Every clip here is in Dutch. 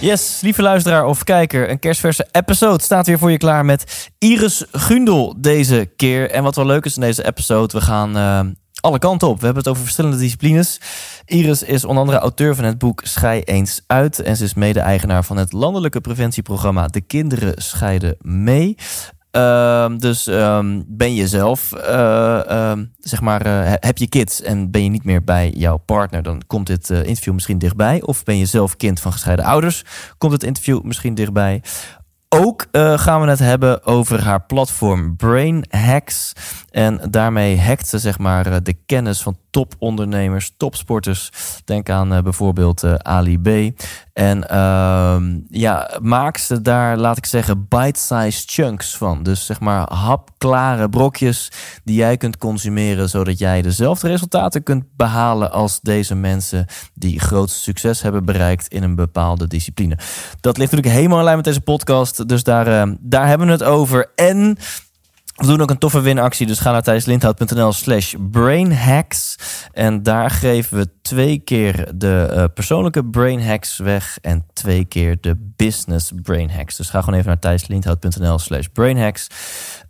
Yes, lieve luisteraar of kijker, een kerstverse episode staat weer voor je klaar met Iris Gundel deze keer. En wat wel leuk is in deze episode, we gaan eh, alle kanten op. We hebben het over verschillende disciplines. Iris is onder andere auteur van het boek Schei eens uit. En ze is mede-eigenaar van het landelijke preventieprogramma De Kinderen Scheiden mee. Ehm, dus ehm, ben je zelf, eh, ehm, zeg maar, eh, heb je kids en ben je niet meer bij jouw partner, dan komt dit eh, interview misschien dichtbij. Of ben je zelf kind van gescheiden ouders, komt het interview misschien dichtbij. Ook gaan we het hebben over haar platform Brain Hacks. En daarmee hackt ze zeg maar de kennis van topondernemers, topsporters. Denk aan bijvoorbeeld Ali B. En ehm, ja, maakt ze daar, laat ik zeggen, bite-sized chunks van. Dus zeg maar hapklare brokjes die jij kunt consumeren... zodat jij dezelfde resultaten kunt behalen als deze mensen... die groot succes hebben bereikt in een bepaalde discipline. Dat ligt natuurlijk helemaal in lijn met deze podcast. Dus daar, eh, daar hebben we het over. En... We doen ook een toffe winactie, dus ga naar thijslindhout.nl slash brainhacks. En daar geven we twee keer de eh, persoonlijke brainhacks weg en twee keer de business brainhacks. Dus ga gewoon even naar thijslindhout.nl slash brainhacks.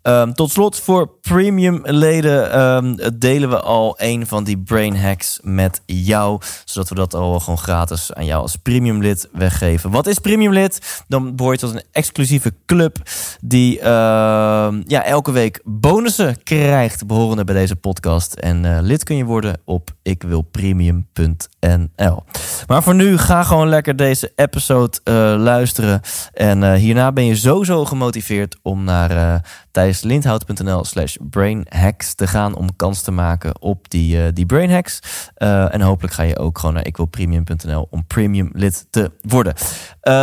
Ehm, tot slot, voor premium leden ehm, delen we al een van die brain hacks met jou. Zodat we dat al gewoon gratis aan jou als premium lid weggeven. Wat is premium lid? Dan behoor je tot een exclusieve club die ehm, ja, elke week bonussen krijgt. Behorende bij deze podcast. En eh, lid kun je worden op ikwilpremium.nl. Maar voor nu, ga gewoon lekker deze episode eh, luisteren. En eh, hierna ben je sowieso gemotiveerd om naar thijslindhout.nl slash brainhacks te gaan om kans te maken op die, die brainhacks. En hopelijk ga je ook gewoon naar ikwilpremium.nl om premium lid te worden.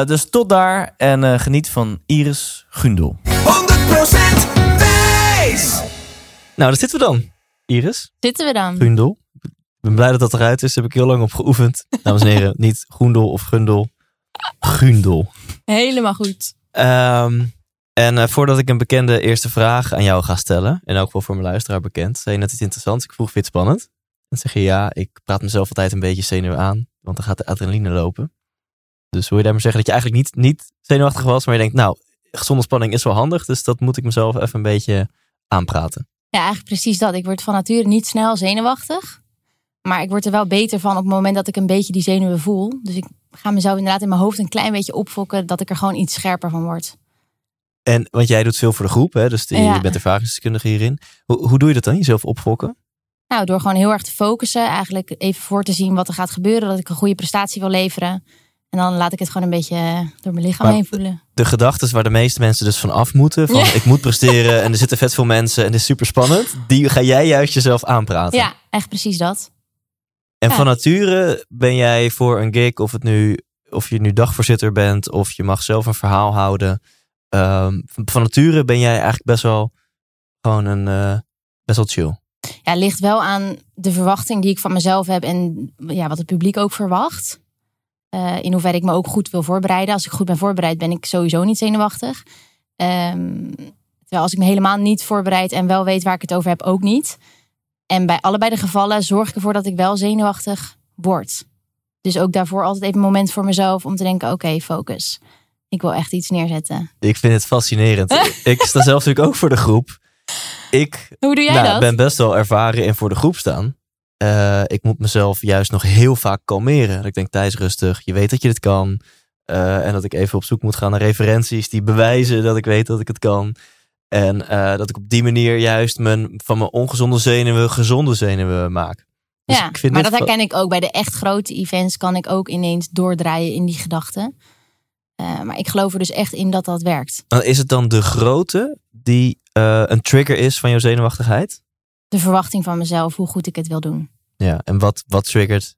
Dus tot daar en geniet van Iris Gundel. 100% Nou, daar zitten we dan. Iris Zitten we dan? Gundel. Ik ben blij dat dat eruit is. Daar heb ik heel lang op geoefend. Dames en heren, niet Groendel of Gundel. Gundel. Helemaal goed. Um, en uh, voordat ik een bekende eerste vraag aan jou ga stellen, en ook wel voor mijn luisteraar bekend, zei je net iets interessants. Ik vroeg, vind je het spannend? Dan zeg je ja, ik praat mezelf altijd een beetje zenuw aan, want dan gaat de adrenaline lopen. Dus wil je daarmee zeggen dat je eigenlijk niet, niet zenuwachtig was, maar je denkt, nou, gezonde spanning is wel handig, dus dat moet ik mezelf even een beetje aanpraten. Ja, eigenlijk precies dat. Ik word van nature niet snel zenuwachtig, maar ik word er wel beter van op het moment dat ik een beetje die zenuwen voel. Dus ik ga mezelf inderdaad in mijn hoofd een klein beetje opfokken, dat ik er gewoon iets scherper van word. En want jij doet veel voor de groep, hè? dus die, ja. je bent ervaringsdeskundige hierin. Hoe, hoe doe je dat dan, jezelf opfokken? Nou, door gewoon heel erg te focussen. Eigenlijk even voor te zien wat er gaat gebeuren. Dat ik een goede prestatie wil leveren. En dan laat ik het gewoon een beetje door mijn lichaam maar heen voelen. De gedachten waar de meeste mensen dus van af moeten. Van ja. ik moet presteren en er zitten vet veel mensen en het is super spannend. Die ga jij juist jezelf aanpraten. Ja, echt precies dat. En ja. van nature ben jij voor een gig, of, het nu, of je nu dagvoorzitter bent, of je mag zelf een verhaal houden. Um, van nature ben jij eigenlijk best wel gewoon een uh, best wel chill. Ja, ligt wel aan de verwachting die ik van mezelf heb en ja, wat het publiek ook verwacht. Uh, in hoeverre ik me ook goed wil voorbereiden. Als ik goed ben voorbereid, ben ik sowieso niet zenuwachtig. Um, terwijl als ik me helemaal niet voorbereid en wel weet waar ik het over heb, ook niet. En bij allebei de gevallen zorg ik ervoor dat ik wel zenuwachtig word. Dus ook daarvoor altijd even een moment voor mezelf om te denken: oké, okay, focus. Ik wil echt iets neerzetten. Ik vind het fascinerend. ik sta zelf natuurlijk ook voor de groep. Ik Hoe doe jij nou, dat? ben best wel ervaren in voor de groep staan. Uh, ik moet mezelf juist nog heel vaak kalmeren. Dat ik denk, Thijs, rustig. Je weet dat je dit kan. Uh, en dat ik even op zoek moet gaan naar referenties die bewijzen dat ik weet dat ik het kan. En uh, dat ik op die manier juist mijn, van mijn ongezonde zenuwen gezonde zenuwen maak. Dus ja, ik vind maar dat herken ik ook. Bij de echt grote events kan ik ook ineens doordraaien in die gedachten. Uh, maar ik geloof er dus echt in dat dat werkt. Is het dan de grootte die uh, een trigger is van jouw zenuwachtigheid? De verwachting van mezelf, hoe goed ik het wil doen. Ja, en wat, wat triggert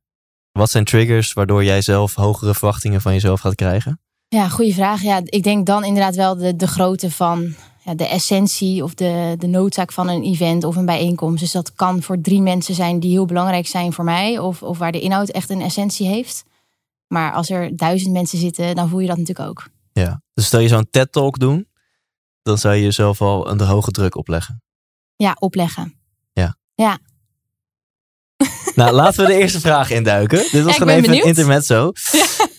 Wat zijn triggers waardoor jij zelf hogere verwachtingen van jezelf gaat krijgen? Ja, goede vraag. Ja, ik denk dan inderdaad wel de, de grootte van ja, de essentie of de, de noodzaak van een event of een bijeenkomst. Dus dat kan voor drie mensen zijn die heel belangrijk zijn voor mij, of, of waar de inhoud echt een essentie heeft. Maar als er duizend mensen zitten, dan voel je dat natuurlijk ook. Ja, dus stel je zo'n TED-talk doen, dan zou je jezelf al een hoge druk opleggen. Ja, opleggen. Ja. Ja. Nou, laten we de eerste vraag induiken. Dit was Ja, gewoon even benieuwd. een intermezzo.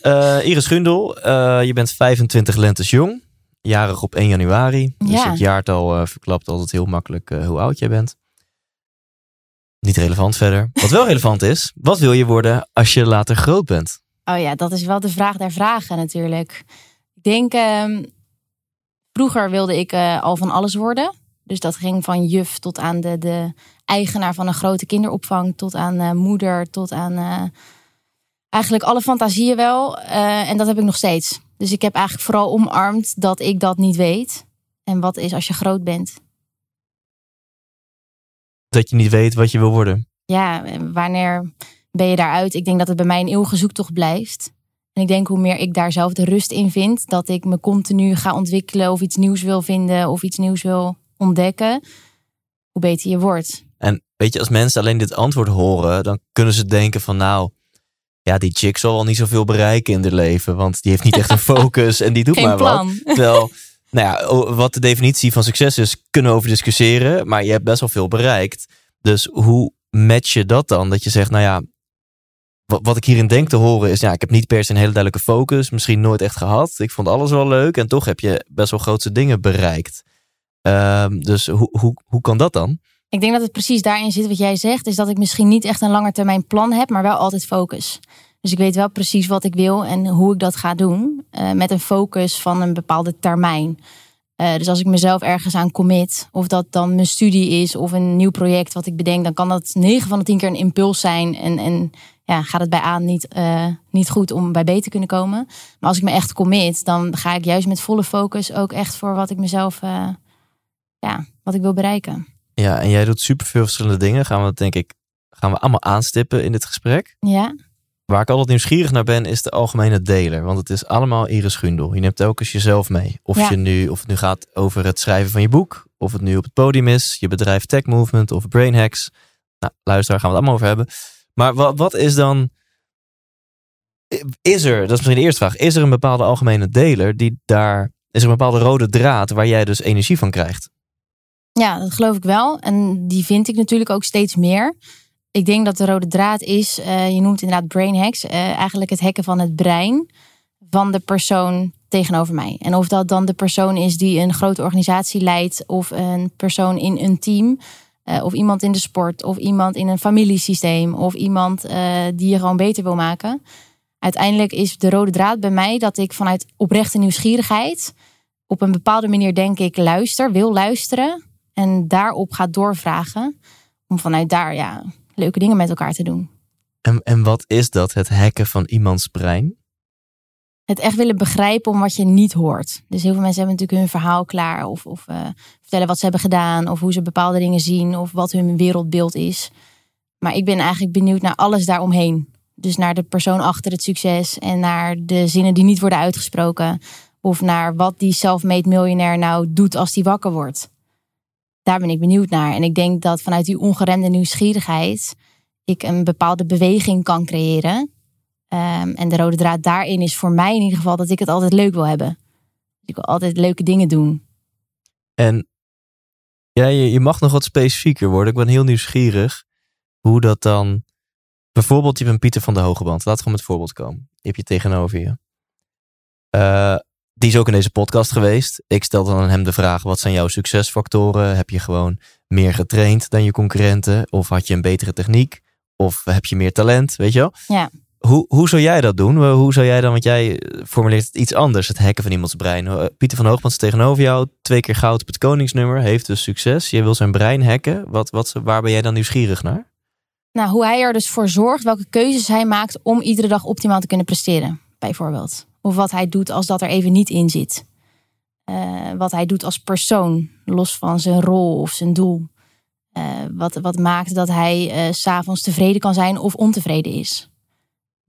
Eh, Iris Gundel, eh, je bent 25 lentes jong. Jarig op 1 januari. Dus Ja. het jaartal eh, verklapt altijd heel makkelijk hoe oud jij bent. Niet relevant verder. Wat wel relevant is, wat wil je worden als je later groot bent? Oh ja, dat is wel de vraag der vragen natuurlijk. Ik denk, ehm, vroeger wilde ik al van alles worden. Dus dat ging van juf tot aan de, de eigenaar van een grote kinderopvang, tot aan eh, moeder, tot aan eh, eigenlijk alle fantasieën wel. Eh, en dat heb ik nog steeds. Dus ik heb eigenlijk vooral omarmd dat ik dat niet weet. En wat is als je groot bent? Dat je niet weet wat je wil worden. ja, wanneer ben je daaruit? Ik denk dat het bij mij een eeuwige zoektocht blijft. En ik denk hoe meer ik daar zelf de rust in vind, dat ik me continu ga ontwikkelen of iets nieuws wil vinden of iets nieuws wil ontdekken, hoe beter je wordt. Weet je, als mensen alleen dit antwoord horen, dan kunnen ze denken van nou, ja, die chick zal wel niet zoveel bereiken in haar leven, want die heeft niet echt een focus en die doet Geen maar wat. Terwijl, nou ja, wat de definitie van succes is, kunnen we over discussiëren, maar je hebt best wel veel bereikt. Dus hoe match je dat dan? Dat je zegt, nou ja, wat, wat ik hierin denk te horen is, ja, ik heb niet per se een hele duidelijke focus, misschien nooit echt gehad. Ik vond alles wel leuk en toch heb je best wel grootse dingen bereikt. Ehm, dus hoe, hoe, hoe kan dat dan? Ik denk dat het precies daarin zit wat jij zegt, is dat ik misschien niet echt een langetermijn plan heb, maar wel altijd focus. Dus ik weet wel precies wat ik wil en hoe ik dat ga doen, eh, met een focus van een bepaalde termijn. Eh, dus als ik mezelf ergens aan commit, of dat dan mijn studie is of een nieuw project wat ik bedenk, dan kan dat 9 van de 10 keer een impuls zijn. En, en ja, gaat het bij A niet, eh, niet goed om bij B te kunnen komen. Maar als ik me echt commit, dan ga ik juist met volle focus ook echt voor wat ik mezelf, ja, wat ik wil bereiken. Ja, en jij doet superveel verschillende dingen. Gaan we dat denk ik gaan we allemaal aanstippen in dit gesprek. Ja, Waar ik altijd nieuwsgierig naar ben, is de algemene deler. Want het is allemaal Iris Gundel. Je neemt telkens jezelf mee. Of, Ja. je nu, of het nu gaat over het schrijven van je boek. Of het nu op het podium is. Je bedrijf Tech Movement of Brain Hacks. Nou, luister, daar gaan we het allemaal over hebben. Maar wat, wat is dan... Is er, dat is misschien de eerste vraag. Is er een bepaalde algemene deler die daar... Is er een bepaalde rode draad waar jij dus energie van krijgt? Ja, dat geloof ik wel. En die vind ik natuurlijk ook steeds meer. Ik denk dat de rode draad is, eh, je noemt inderdaad brain hacks, eh, eigenlijk het hacken van het brein van de persoon tegenover mij. En of dat dan de persoon is die een grote organisatie leidt, of een persoon in een team, eh, of iemand in de sport, of iemand in een familiesysteem, of iemand die je gewoon beter wil maken. Uiteindelijk is de rode draad bij mij dat ik vanuit oprechte nieuwsgierigheid op een bepaalde manier denk ik luister, wil luisteren en daarop ga doorvragen om vanuit daar ja, leuke dingen met elkaar te doen. En, en wat is dat, het hacken van iemands brein? Het echt willen begrijpen om wat je niet hoort. Dus heel veel mensen hebben natuurlijk hun verhaal klaar of, of eh, vertellen wat ze hebben gedaan of hoe ze bepaalde dingen zien of wat hun wereldbeeld is. Maar ik ben eigenlijk benieuwd naar alles daaromheen. Dus naar de persoon achter het succes en naar de zinnen die niet worden uitgesproken. Of naar wat die self-made miljonair nou doet als die wakker wordt. Daar ben ik benieuwd naar. En ik denk dat vanuit die ongeremde nieuwsgierigheid ik een bepaalde beweging kan creëren. Ehm, en de rode draad daarin is voor mij in ieder geval dat ik het altijd leuk wil hebben. Ik wil altijd leuke dingen doen. En ja, je, mag nog wat specifieker worden. Ik ben heel nieuwsgierig hoe dat dan... Bijvoorbeeld, je bent Pieter van de Hogeband. Laat gewoon het voorbeeld komen. Heb je tegenover je. Eh, die is ook in deze podcast geweest. Ik stel dan aan hem de vraag, wat zijn jouw succesfactoren? Heb je gewoon meer getraind dan je concurrenten? Of had je een betere techniek? Of heb je meer talent? Weet je wel? Ja. Hoe, hoe zou jij dat doen? Hoe zou jij dan, want jij formuleert het iets anders, het hacken van iemands brein. Eh, Pieter van Hoogmans tegenover jou, twee keer goud op het koningsnummer, heeft dus succes. Je wil zijn brein hacken. Wat, wat, waar ben jij dan nieuwsgierig naar? Nou, hoe hij er dus voor zorgt, welke keuzes hij maakt om iedere dag optimaal te kunnen presteren, bijvoorbeeld. Of wat hij doet als dat er even niet in zit. Eh, wat hij doet als persoon, los van zijn rol of zijn doel. Eh, wat, wat maakt dat hij eh, s s'avonds tevreden kan zijn of ontevreden is.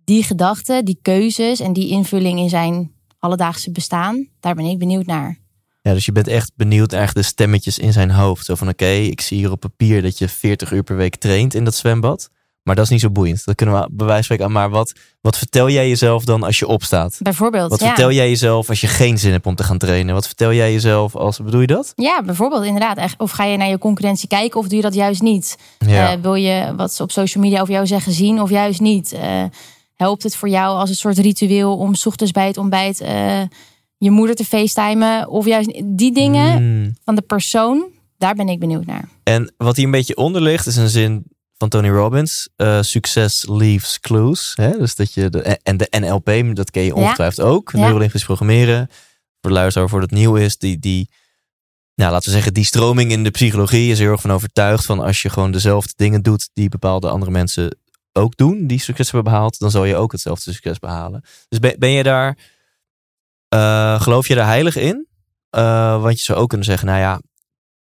die gedachten, die keuzes en die invulling in zijn alledaagse bestaan, daar ben ik benieuwd naar. Ja, dus je bent echt benieuwd naar de stemmetjes in zijn hoofd. Zo van oké, ik zie hier op papier dat je 40 uur per week traint in dat zwembad. Maar dat is niet zo boeiend. Dat kunnen we bij wijze van spreken aan. Maar wat, wat vertel jij jezelf dan als je opstaat? Bijvoorbeeld. Wat ja. vertel jij jezelf als je geen zin hebt om te gaan trainen? Wat vertel jij jezelf als. Bedoel je dat? Ja, bijvoorbeeld inderdaad. Of ga je naar je concurrentie kijken of doe je dat juist niet? Ja. Eh, wil je wat ze op social media over jou zeggen zien of juist niet? Eh, helpt het voor jou als een soort ritueel om 's ochtends bij het ontbijt eh, je moeder te facetimen? Of juist die dingen Hmm. van de persoon, daar ben ik benieuwd naar. En wat hier een beetje onder ligt, is een zin van Tony Robbins. eh, succes leaves clues. Hè? Dus dat je de, en de NLP, dat ken je ongetwijfeld ook. Ja. Neurolinguistisch programmeren. Voor de luisteraar voor het nieuw is. Die, die, nou, laten we zeggen, die stroming in de psychologie is er heel erg van overtuigd. Van als je gewoon dezelfde dingen doet die bepaalde andere mensen ook doen. Die succes hebben behaald. Dan zal je ook hetzelfde succes behalen. Dus ben, ben je daar, eh, geloof je daar heilig in? Eh, want je zou ook kunnen zeggen, nou ja,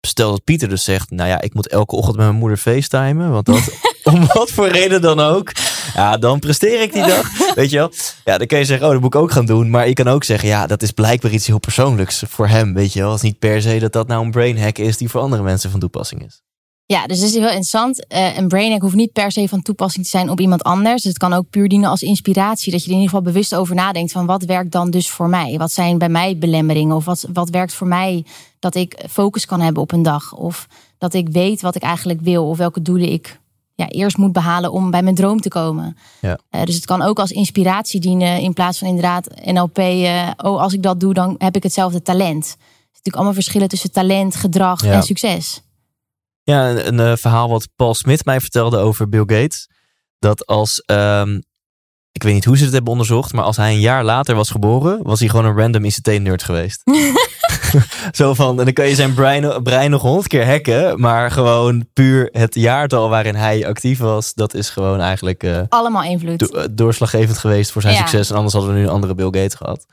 stel dat Pieter dus zegt, nou ja, ik moet elke ochtend met mijn moeder facetimen, want dat, om wat voor reden dan ook, ja, dan presteer ik die dag, weet je wel. Ja, dan kun je zeggen, oh, dat moet ik ook gaan doen, maar je kan ook zeggen, ja, dat is blijkbaar iets heel persoonlijks voor hem, weet je wel. Het is niet per se dat dat nou een brain hack is die voor andere mensen van toepassing is. Ja, dus het is heel interessant. Eh, een brain hack hoeft niet per se van toepassing te zijn op iemand anders. Dus het kan ook puur dienen als inspiratie. Dat je er in ieder geval bewust over nadenkt van wat werkt dan dus voor mij? Wat zijn bij mij belemmeringen? Of wat, wat werkt voor mij dat ik focus kan hebben op een dag? Of dat ik weet wat ik eigenlijk wil of welke doelen ik ja, eerst moet behalen om bij mijn droom te komen. Ja. Eh, dus het kan ook als inspiratie dienen in plaats van inderdaad NLP. eh, oh, als ik dat doe, dan heb ik hetzelfde talent. Er zijn natuurlijk allemaal verschillen tussen talent, gedrag Ja. en succes. Ja, een, een eh, verhaal wat Paul Smit mij vertelde over Bill Gates. Dat als, ehm, ik weet niet hoe ze het hebben onderzocht, maar als hij een jaar later was geboren, was hij gewoon een random ICT-nerd geweest. Zo van, en dan kan je zijn brein, brein nog honderd keer hacken, maar gewoon puur het jaartal waarin hij actief was, dat is gewoon eigenlijk eh, Allemaal invloed. do- eh, doorslaggevend geweest voor zijn Ja. succes. En anders hadden we nu een andere Bill Gates gehad.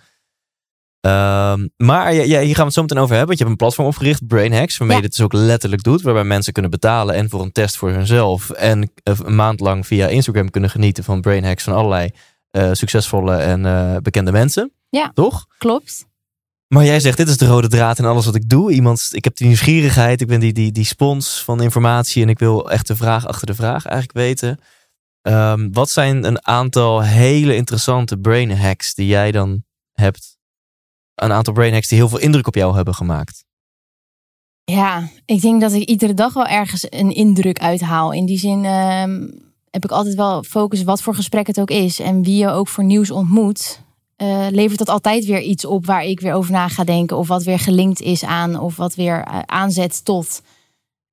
Ehm, maar ja, hier gaan we het zo meteen over hebben. Want je hebt een platform opgericht, Brain Hacks, waarmee Ja. je dit dus ook letterlijk doet. Waarbij mensen kunnen betalen en voor een test voor hunzelf. En een maand lang via Instagram kunnen genieten van Brain Hacks van allerlei eh, succesvolle en eh, bekende mensen. Ja. Toch? Klopt. Maar jij zegt, dit is de rode draad in alles wat ik doe. Iemand, ik heb die nieuwsgierigheid, ik ben die, die, die spons van informatie en ik wil echt de vraag achter de vraag eigenlijk weten. Ehm, wat zijn een aantal hele interessante brain hacks die jij dan hebt? Een aantal brain hacks die heel veel indruk op jou hebben gemaakt. Ja, ik denk dat ik iedere dag wel ergens een indruk uithaal. In die zin ehm, heb ik altijd wel focus wat voor gesprek het ook is. En wie je ook voor nieuws ontmoet, eh, levert dat altijd weer iets op waar ik weer over na ga denken. Of wat weer gelinkt is aan, of wat weer eh, aanzet tot.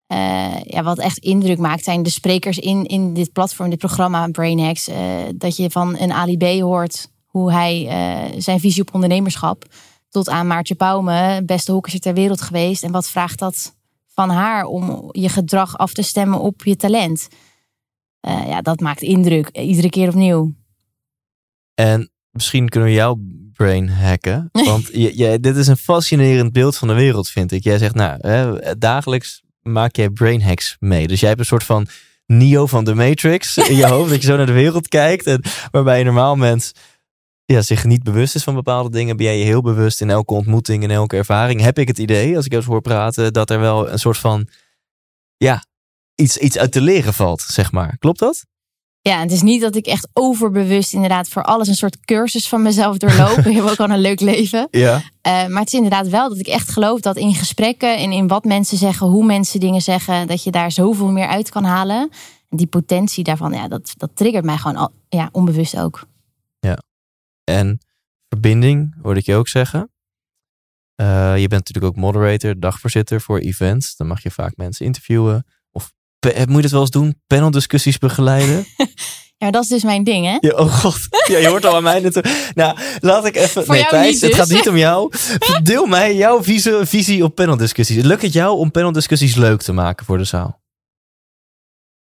Eh, ja, wat echt indruk maakt zijn de sprekers in, in dit platform, dit programma Brain Hacks. eh, dat je van een Ali B hoort hoe hij zijn visie op ondernemerschap tot aan Maartje Pauwme, beste hockeyster ter wereld geweest. En wat vraagt dat van haar om je gedrag af te stemmen op je talent? Eh, ja, dat maakt indruk, iedere keer opnieuw. En misschien kunnen we jouw brain hacken. Want je, je- dit is een fascinerend beeld van de wereld, vind ik. Jij zegt, nou, hè, dagelijks maak jij brain hacks mee. Dus jij hebt een soort van Neo van de Matrix in je hoofd. dat je zo naar de wereld kijkt. En waarbij een normaal mens ja, zich niet bewust is van bepaalde dingen. Ben jij je heel bewust in elke ontmoeting, in elke ervaring. Heb ik het idee, als ik zo hoor praten, dat er wel een soort van, ja, iets, iets uit te leren valt, zeg maar. Klopt dat? Ja, het is niet dat ik echt overbewust inderdaad voor alles een soort cursus van mezelf doorloop. ik heb ook al een leuk leven. Ja. Eh, maar het is inderdaad wel dat ik echt geloof dat in gesprekken en in wat mensen zeggen, hoe mensen dingen zeggen, dat je daar zoveel meer uit kan halen. En die potentie daarvan, ja, dat, dat triggert mij gewoon al, ja, onbewust ook. En verbinding, hoorde ik je ook zeggen. Eh, je bent natuurlijk ook moderator, dagvoorzitter voor events. Dan mag je vaak mensen interviewen. Of pe- moet je dat wel eens doen? Paneldiscussies begeleiden? Ja, dat is dus mijn ding, hè? Ja, oh god. Ja, je hoort al aan mij natuurlijk. Nou, laat ik even... Voor nee, Thijs, het dus. gaat niet om jou. Deel mij jouw visie, visie op paneldiscussies. Lukt het jou om paneldiscussies leuk te maken voor de zaal?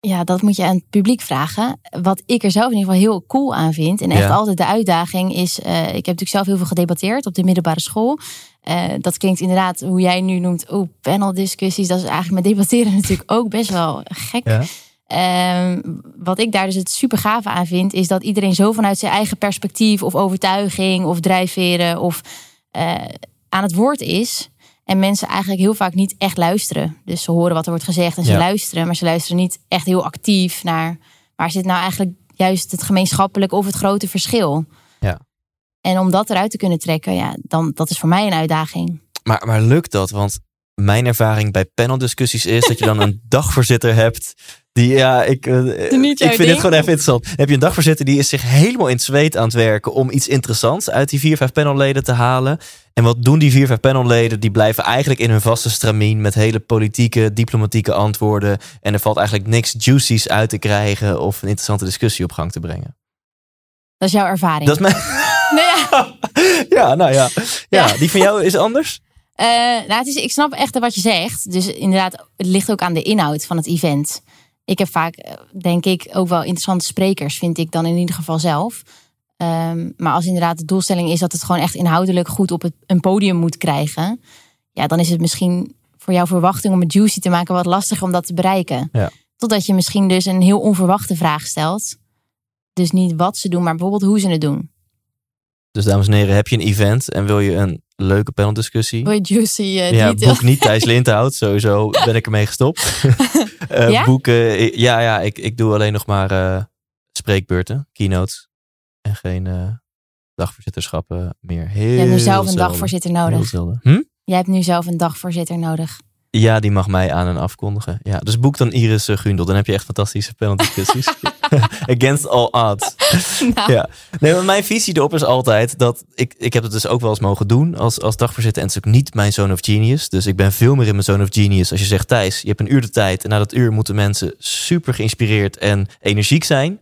Ja, dat moet je aan het publiek vragen. Wat ik er zelf in ieder geval heel cool aan vind. En echt Ja. altijd de uitdaging is. eh, ik heb natuurlijk zelf heel veel gedebatteerd op de middelbare school. Eh, dat klinkt inderdaad, hoe jij nu noemt, oh, paneldiscussies. Dat is eigenlijk met debatteren natuurlijk ook best wel gek. Ja. Ehm, wat ik daar dus het super gave aan vind, is dat iedereen zo vanuit zijn eigen perspectief of overtuiging of drijfveren of eh, aan het woord is. En mensen eigenlijk heel vaak niet echt luisteren. Dus ze horen wat er wordt gezegd en ze Ja. luisteren, maar ze luisteren niet echt heel actief naar waar zit nou eigenlijk juist het gemeenschappelijk of het grote verschil. Ja. En om dat eruit te kunnen trekken, ja, dan dat is voor mij een uitdaging. Maar, maar lukt dat? Want mijn ervaring bij paneldiscussies is dat je dan een dagvoorzitter hebt. Die, ja, ik, eh, ik vind ding. dit gewoon even interessant. Dan heb je een dagvoorzitter die is zich helemaal in het zweet aan het werken om iets interessants uit die vier, vijf panelleden te halen. En wat doen die vier, vijf panelleden? Die blijven eigenlijk in hun vaste stramien met hele politieke, diplomatieke antwoorden. En er valt eigenlijk niks juicies uit te krijgen of een interessante discussie op gang te brengen. Dat is jouw ervaring. Dat is mijn. Nee, ja. Ja, nou ja. ja. Ja. Die van jou is anders? Eh, nou, het is, ik snap echt wat je zegt. Dus inderdaad, het ligt ook aan de inhoud van het event. Ik heb vaak, eh, denk ik, ook wel interessante sprekers, vind ik dan in ieder geval zelf. Ehm, maar als inderdaad de doelstelling is dat het gewoon echt inhoudelijk goed op het, een podium moet krijgen, ja, dan is het misschien voor jouw verwachting om het juicy te maken wat lastiger om dat te bereiken. Ja. Totdat je misschien dus een heel onverwachte vraag stelt. Dus niet wat ze doen, maar bijvoorbeeld hoe ze het doen. Dus dames en heren, heb je een event en wil je een leuke paneldiscussie? Wil je juicy eh, Ja, boek niet Thijs Lindhout. Sowieso ben ik ermee gestopt. Eh, Ja? Boeken, ja, ja ik, ik doe alleen nog maar eh, spreekbeurten, keynotes. En geen dagvoorzitterschappen meer. Heel Je hebt nu zelf een zelden. dagvoorzitter nodig. zelden. Hm? Jij hebt nu zelf een dagvoorzitter nodig. Ja, die mag mij aan en afkondigen. Ja, dus boek dan Iris eh, Gundel. Dan heb je echt fantastische paneldiscussies. Against all odds. Nou, Ja, nee, maar mijn visie erop is altijd dat ik, ik heb het dus ook wel eens mogen doen als, als dagvoorzitter. En het is ook niet mijn zone of genius. Dus ik ben veel meer in mijn zone of genius. Als je zegt, Thijs, je hebt een uur de tijd. En na dat uur moeten mensen super geïnspireerd en energiek zijn.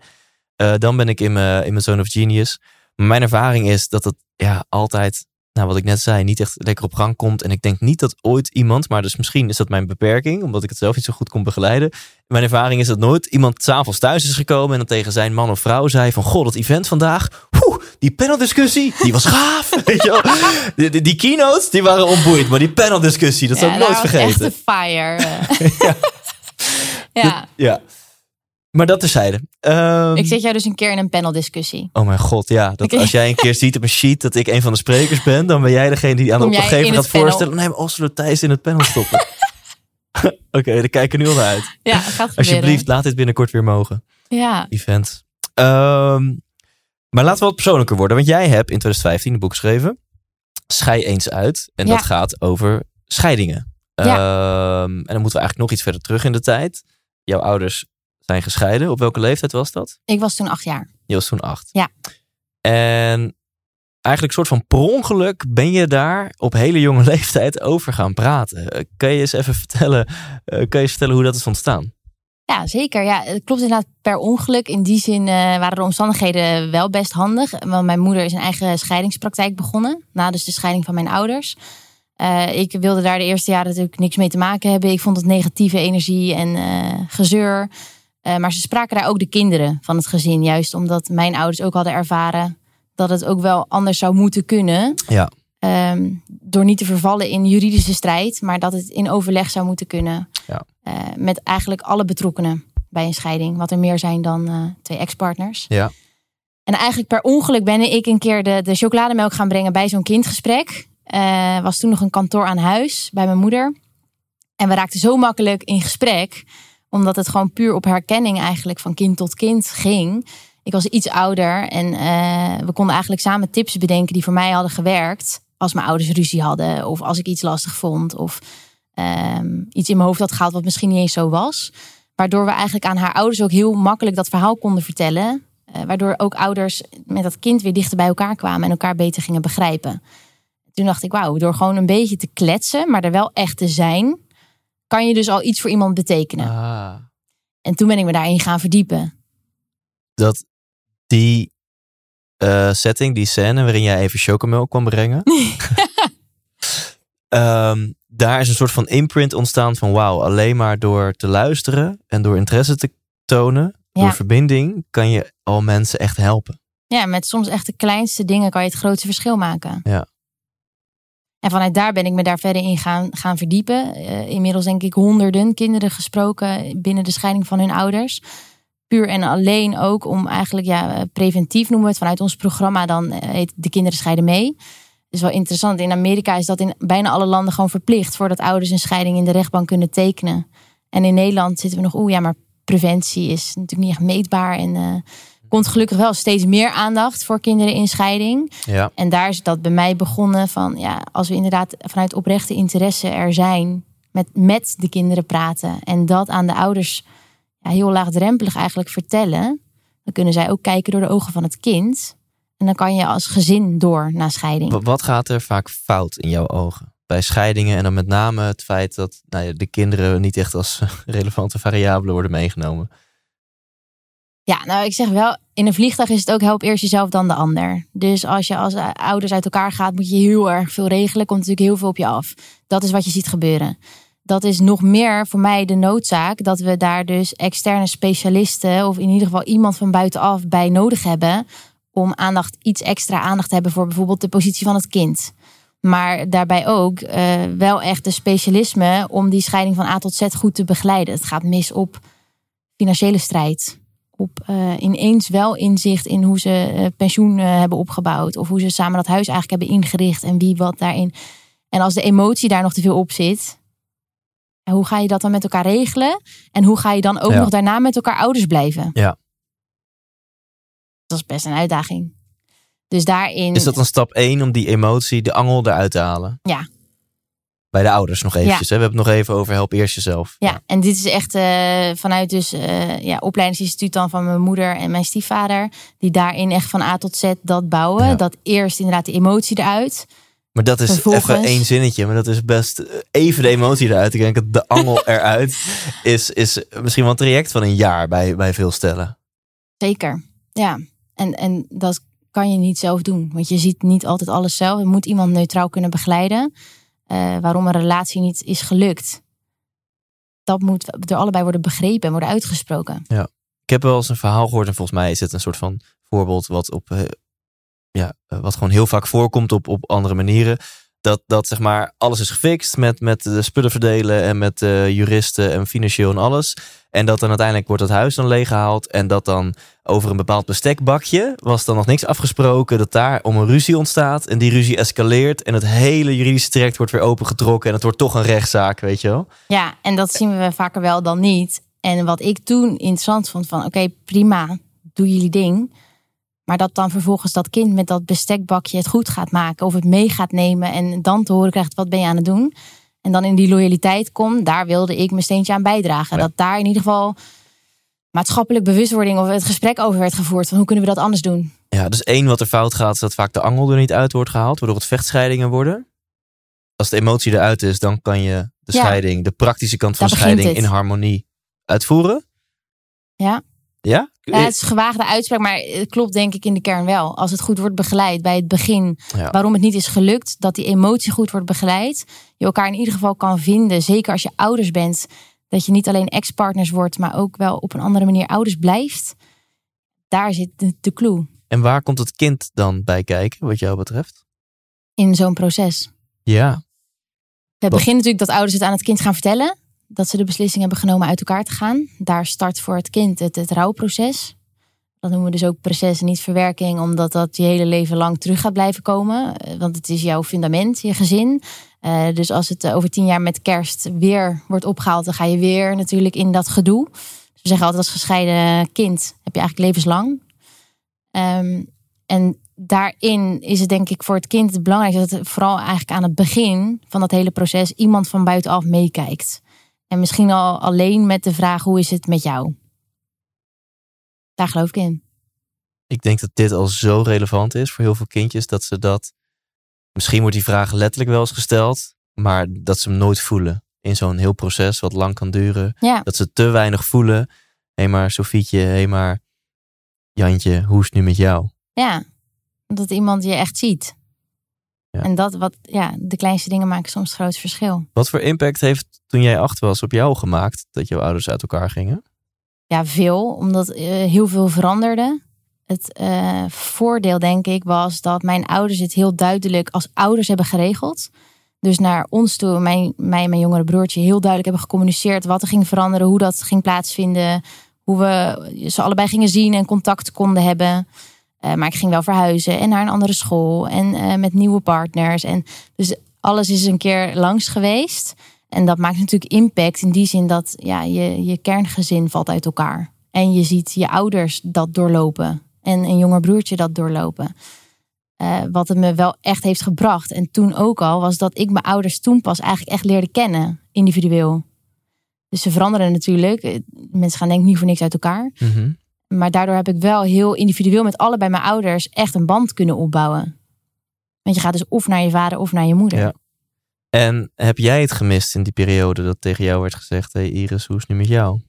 Eh, dan ben ik in mijn, in mijn zone of genius. Maar mijn ervaring is dat het ja, altijd, nou wat ik net zei, niet echt lekker op gang komt. En ik denk niet dat ooit iemand, maar dus misschien is dat mijn beperking, omdat ik het zelf niet zo goed kon begeleiden. Mijn ervaring is dat nooit iemand s'avonds thuis is gekomen en dan tegen zijn man of vrouw zei van, goh, dat event vandaag, poeh, die paneldiscussie, die was gaaf. Weet je? Die, die, die keynotes, die waren onboeiend, maar die paneldiscussie, dat zal ik daar nooit vergeten. Echt een fire. ja. Ja. Maar dat terzijde. Ehm, ik zet jou dus een keer in een paneldiscussie. Oh mijn god, ja. Dat. Als jij een keer ziet op een sheet dat ik een van de sprekers ben, dan ben jij degene die aan de opdrachtgever in gaat voorstellen. Nee, Oslo Thijs in het panel stoppen. Oké, daar kijken we nu al naar uit. Ja, gaat gebeuren. Alsjeblieft, laat dit binnenkort weer mogen. Ja, Event. Ehm, maar laten we wat persoonlijker worden. Want jij hebt in 2015 een boek geschreven. Schei eens uit. En Ja. dat gaat over scheidingen. Ehm, en dan moeten we eigenlijk nog iets verder terug in de tijd. Jouw ouders zijn gescheiden. Op welke leeftijd was dat? ik was toen acht jaar. Je was toen acht. Ja. En eigenlijk soort van per ongeluk ben je daar op hele jonge leeftijd over gaan praten. Eh, Kan je eens even vertellen, eh, kan je eens vertellen hoe dat is ontstaan? Ja, zeker. Ja, het klopt inderdaad per ongeluk. In die zin eh, waren de omstandigheden wel best handig. Want mijn moeder is een eigen scheidingspraktijk begonnen. Na dus de scheiding van mijn ouders. Ik wilde daar de eerste jaren natuurlijk niks mee te maken hebben. Ik vond het negatieve energie en gezeur. Eh, maar ze spraken daar ook de kinderen van het gezin. Juist omdat mijn ouders ook hadden ervaren dat het ook wel anders zou moeten kunnen. Ja. Ehm, door niet te vervallen in juridische strijd, maar dat het in overleg zou moeten kunnen. Ja. Eh, met eigenlijk alle betrokkenen bij een scheiding. Wat er meer zijn dan eh, twee ex-partners. Ja. En eigenlijk per ongeluk ben ik een keer de, de chocolademelk gaan brengen bij zo'n kindgesprek. Was toen nog een kantoor aan huis bij mijn moeder. En we raakten zo makkelijk in gesprek. Omdat het gewoon puur op herkenning eigenlijk van kind tot kind ging. Ik was iets ouder en eh, we konden eigenlijk samen tips bedenken die voor mij hadden gewerkt. Als mijn ouders ruzie hadden of als ik iets lastig vond. Of ehm, iets in mijn hoofd had gehaald wat misschien niet eens zo was. Waardoor we eigenlijk aan haar ouders ook heel makkelijk dat verhaal konden vertellen. Eh, waardoor ook ouders met dat kind weer dichter bij elkaar kwamen en elkaar beter gingen begrijpen. Toen dacht ik, wauw, door gewoon een beetje te kletsen, maar er wel echt te zijn, kan je dus al iets voor iemand betekenen. Ah. En toen ben ik me daarin gaan verdiepen. Dat die eh, setting, die scène waarin jij even chocomel kwam brengen. Ehm, daar is een soort van imprint ontstaan van wauw, alleen maar door te luisteren en door interesse te tonen, Ja. door verbinding, kan je al mensen echt helpen. Ja, met soms echt de kleinste dingen kan je het grootste verschil maken. Ja. En vanuit daar ben ik me daar verder in gaan, gaan verdiepen. Uh, inmiddels denk ik honderden kinderen gesproken binnen de scheiding van hun ouders. Puur en alleen ook om eigenlijk ja, preventief noemen we het vanuit ons programma. Dan heet de kinderen scheiden mee. is wel interessant. In Amerika is dat in bijna alle landen gewoon verplicht. Voordat ouders een scheiding in de rechtbank kunnen tekenen. En in Nederland zitten we nog, oeh ja, maar preventie is natuurlijk niet echt meetbaar. En komt gelukkig wel steeds meer aandacht voor kinderen in scheiding. Ja. En daar is dat bij mij begonnen van, ja, als we inderdaad vanuit oprechte interesse er zijn, met, met de kinderen praten en dat aan de ouders ja, heel laagdrempelig eigenlijk vertellen, dan kunnen zij ook kijken door de ogen van het kind. En dan kan je als gezin door na scheiding. Wat gaat er vaak fout in jouw ogen? Bij scheidingen en dan met name het feit dat nou ja, de kinderen niet echt als relevante variabelen worden meegenomen. Ja, nou ik zeg wel, in een vliegtuig is het ook help eerst jezelf dan de ander. Dus als je als ouders uit elkaar gaat, moet je heel erg veel regelen. Komt natuurlijk heel veel op je af. Dat is wat je ziet gebeuren. Dat is nog meer voor mij de noodzaak dat we daar dus externe specialisten of in ieder geval iemand van buitenaf bij nodig hebben om aandacht, iets extra aandacht te hebben voor bijvoorbeeld de positie van het kind. Maar daarbij ook uh, wel echt de specialisme om die scheiding van A tot Z goed te begeleiden. Het gaat mis op financiële strijd op uh, ineens wel inzicht in hoe ze uh, pensioen uh, hebben opgebouwd. Of hoe ze samen dat huis eigenlijk hebben ingericht en wie wat daarin. En als de emotie daar nog te veel op zit, hoe ga je dat dan met elkaar regelen? En hoe ga je dan ook Ja. nog daarna met elkaar ouders blijven? Ja. Dat is best een uitdaging. Dus daarin. Is dat dan stap 1 om die emotie, de angel eruit te halen? Ja. Bij de ouders nog eventjes. Hè? We hebben het nog even over help eerst jezelf. Ja, en dit is echt eh, vanuit dus eh ja, opleidingsinstituut dan van mijn moeder en mijn stiefvader. Die daarin echt van A tot Z dat bouwen. Ja. Dat eerst inderdaad de emotie eruit. Maar dat is Vervolgens- even één zinnetje. Maar dat is best eh, even de emotie eruit. Ik denk dat de angel eruit is, is misschien wel een traject van een jaar bij, bij veel stellen. Zeker, ja. En, en dat kan je niet zelf doen. Want je ziet niet altijd alles zelf. Je moet iemand neutraal kunnen begeleiden. Eh, waarom een relatie niet is gelukt. Dat moet door allebei worden begrepen en worden uitgesproken. Ik heb wel eens een verhaal gehoord. En volgens mij is het een soort van voorbeeld wat op eh, ja, eh, wat gewoon heel vaak voorkomt op, op andere manieren. Dat, dat zeg maar alles is gefixt met, met de spullen verdelen en met eh, juristen en financieel en alles. En dat dan uiteindelijk wordt het huis dan leeggehaald. En dat dan over een bepaald bestekbakje was dan nog niks afgesproken. Dat daar om een ruzie ontstaat. En die ruzie escaleert. En het hele juridische traject wordt weer opengetrokken. En het wordt toch een rechtszaak, weet je wel. Ja, en dat zien we vaker wel dan niet. En wat ik toen interessant vond van oké, prima, doe jullie ding. Maar dat dan vervolgens dat kind met dat bestekbakje het goed gaat maken. Of het mee gaat nemen en dan te horen krijgt wat ben je aan het doen. En dan in die loyaliteit komt, daar wilde ik mijn steentje aan bijdragen. Ja. Dat daar in ieder geval maatschappelijk bewustwording of het gesprek over werd gevoerd. Van hoe kunnen we dat anders doen? Ja, dus één wat er fout gaat, is dat vaak de angel er niet uit wordt gehaald, waardoor het vechtscheidingen worden. Als de emotie eruit is, dan kan je de Ja. scheiding, de praktische kant van scheiding in harmonie uitvoeren. Ja. Ja? Ja, het is een gewaagde uitspraak, maar het klopt denk ik in de kern wel. Als het goed wordt begeleid bij het begin, Ja. waarom het niet is gelukt, dat die emotie goed wordt begeleid. Je elkaar in ieder geval kan vinden, zeker als je ouders bent. Dat je niet alleen ex-partners wordt, maar ook wel op een andere manier ouders blijft. Daar zit de, de clue En waar komt het kind dan bij kijken, wat jou betreft? in zo'n proces. Ja. Het begint natuurlijk dat ouders het aan het kind gaan vertellen. Dat ze de beslissing hebben genomen uit elkaar te gaan. Daar start voor het kind het, het rouwproces. Dat noemen we dus ook proces niet verwerking. Omdat dat je hele leven lang terug gaat blijven komen. Eh, Want het is jouw fundament, je gezin. Eh, dus als het eh, over tien jaar met kerst weer wordt opgehaald... dan ga je weer natuurlijk in dat gedoe. Dus we zeggen altijd als gescheiden kind heb je eigenlijk levenslang. Ehm, en daarin is het denk ik voor het kind het belangrijkste... dat het vooral eigenlijk aan het begin van dat hele proces... iemand van buitenaf meekijkt. En misschien al alleen met de vraag, hoe is het met jou? Daar geloof ik in. Ik denk dat dit al zo relevant is voor heel veel kindjes, dat ze dat... Misschien wordt die vraag letterlijk wel eens gesteld, maar dat ze hem nooit voelen. In zo'n heel proces wat lang kan duren. Ja, Dat ze te weinig voelen. Hé maar Sofietje, hé maar Jantje, hoe is het nu met jou? ja. Dat iemand je echt ziet. Ja. En dat wat, ja, de kleinste dingen maken soms het grootste verschil. Wat voor impact heeft toen jij acht was op jou gemaakt dat jouw ouders uit elkaar gingen? Ja, veel, omdat eh, heel veel veranderde. Het eh, voordeel, denk ik, was dat mijn ouders het heel duidelijk als ouders hebben geregeld. dus naar ons toe, mijn, mij en mijn jongere broertje, heel duidelijk hebben gecommuniceerd wat er ging veranderen, hoe dat ging plaatsvinden, hoe we ze allebei gingen zien en contact konden hebben. Uh, maar ik ging wel verhuizen en naar een andere school en uh, met nieuwe partners. En dus alles is een keer langs geweest. En dat maakt natuurlijk impact in die zin dat ja, je, je kerngezin valt uit elkaar. En je ziet je ouders dat doorlopen. En een jonger broertje dat doorlopen. Uh, wat het me wel echt heeft gebracht. En toen ook al was dat ik mijn ouders toen pas eigenlijk echt leerde kennen, individueel. Dus ze veranderen natuurlijk. Mensen gaan denk niet voor niks uit elkaar. Mhm. Maar daardoor heb ik wel heel individueel met allebei mijn ouders echt een band kunnen opbouwen. Want je gaat dus of naar je vader of naar je moeder. Ja. En heb jij het gemist in die periode dat tegen jou werd gezegd: hey Iris, hoe is het nu met jou?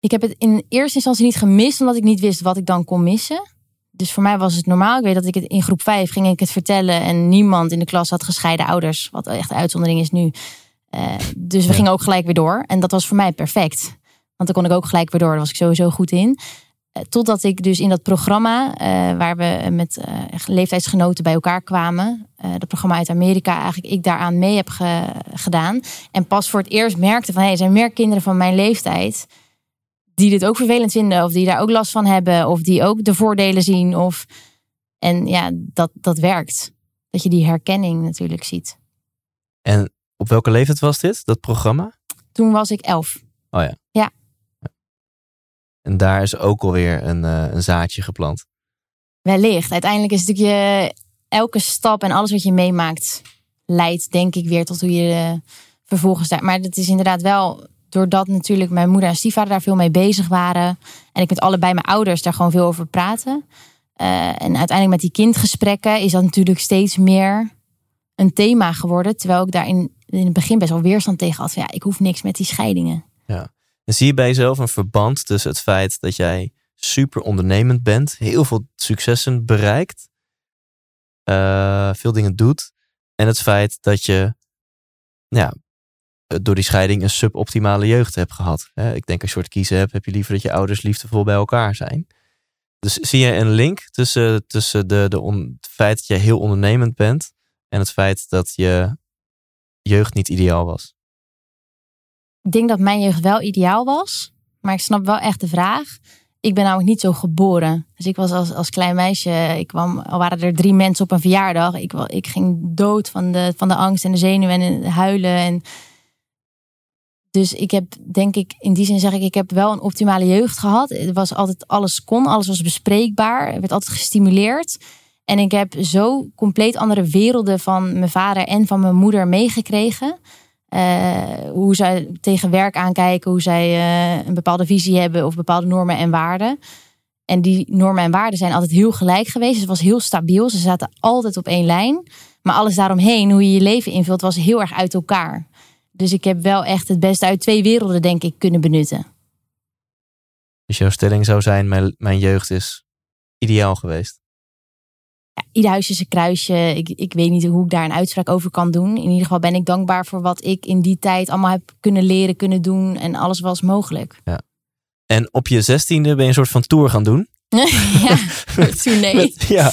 Ik heb het in eerste instantie niet gemist, omdat ik niet wist wat ik dan kon missen. Dus voor mij was het normaal. Ik weet dat ik het in groep 5 ging ik het vertellen en niemand in de klas had gescheiden ouders, wat echt een uitzondering is nu. Uh, dus we Ja. gingen ook gelijk weer door. En dat was voor mij perfect. Want dan kon ik ook gelijk weer door. Daar was ik sowieso goed in. Eh, Totdat ik dus in dat programma, eh, waar we met eh, leeftijdsgenoten bij elkaar kwamen. dat programma uit Amerika, eigenlijk ik daaraan mee heb ge- gedaan. En pas voor het eerst merkte van, hé, er zijn meer kinderen van mijn leeftijd die dit ook vervelend vinden. Of die daar ook last van hebben. Of die ook de voordelen zien. Of... En ja, dat, dat werkt. Dat je die herkenning natuurlijk ziet. En op welke leeftijd was dit, dat programma? Toen was ik elf. En daar is ook alweer een, eh, een zaadje geplant. Wellicht. Uiteindelijk is het natuurlijk je elke stap en alles wat je meemaakt leidt, denk ik, weer tot hoe je eh, vervolgens daar. Maar het is inderdaad wel doordat natuurlijk mijn moeder en stiefvader daar veel mee bezig waren. En ik met allebei mijn ouders daar gewoon veel over praten. Eh, en uiteindelijk met die kindgesprekken is dat natuurlijk steeds meer een thema geworden. Terwijl ik daar in, in het begin best wel weerstand tegen had. Van, ja, ik hoef niks met die scheidingen. En zie je bij jezelf een verband tussen het feit dat jij super ondernemend bent, heel veel successen bereikt, eh, veel dingen doet, en het feit dat je ja, door die scheiding een suboptimale jeugd hebt gehad. Ik denk als je kiezen hebt, heb je liever dat je ouders liefdevol bij elkaar zijn. Dus zie je een link tussen, tussen de, de het feit dat je heel ondernemend bent en het feit dat je jeugd niet ideaal was? Ik denk dat mijn jeugd wel ideaal was. Maar ik snap wel echt de vraag. Ik ben namelijk niet zo geboren. Dus ik was als, als klein meisje. Ik kwam, al waren er drie mensen op een verjaardag. Ik, ik ging dood van de, van de angst en de zenuwen en huilen. En dus ik heb, denk ik, in die zin zeg ik, ik heb wel een optimale jeugd gehad. Het was altijd, alles kon, alles was bespreekbaar. Er werd altijd gestimuleerd. En ik heb zo compleet andere werelden van mijn vader en van mijn moeder meegekregen. Eh, hoe zij tegen werk aankijken, hoe zij eh, een bepaalde visie hebben of bepaalde normen en waarden. En die normen en waarden zijn altijd heel gelijk geweest. Het was heel stabiel. Ze zaten altijd op één lijn. Maar alles daaromheen, hoe je je leven invult, was heel erg uit elkaar. Dus ik heb wel echt het beste uit twee werelden, denk ik, kunnen benutten. Dus jouw stelling zou zijn, mijn, mijn jeugd is ideaal geweest. Ja, ieder huisje is een kruisje. Ik, ik weet niet hoe ik daar een uitspraak over kan doen. In ieder geval ben ik dankbaar voor wat ik in die tijd allemaal heb kunnen leren, kunnen doen. En alles was mogelijk. En op je zestiende ben je een soort van tour gaan doen. ja, toen nee. Met- ja.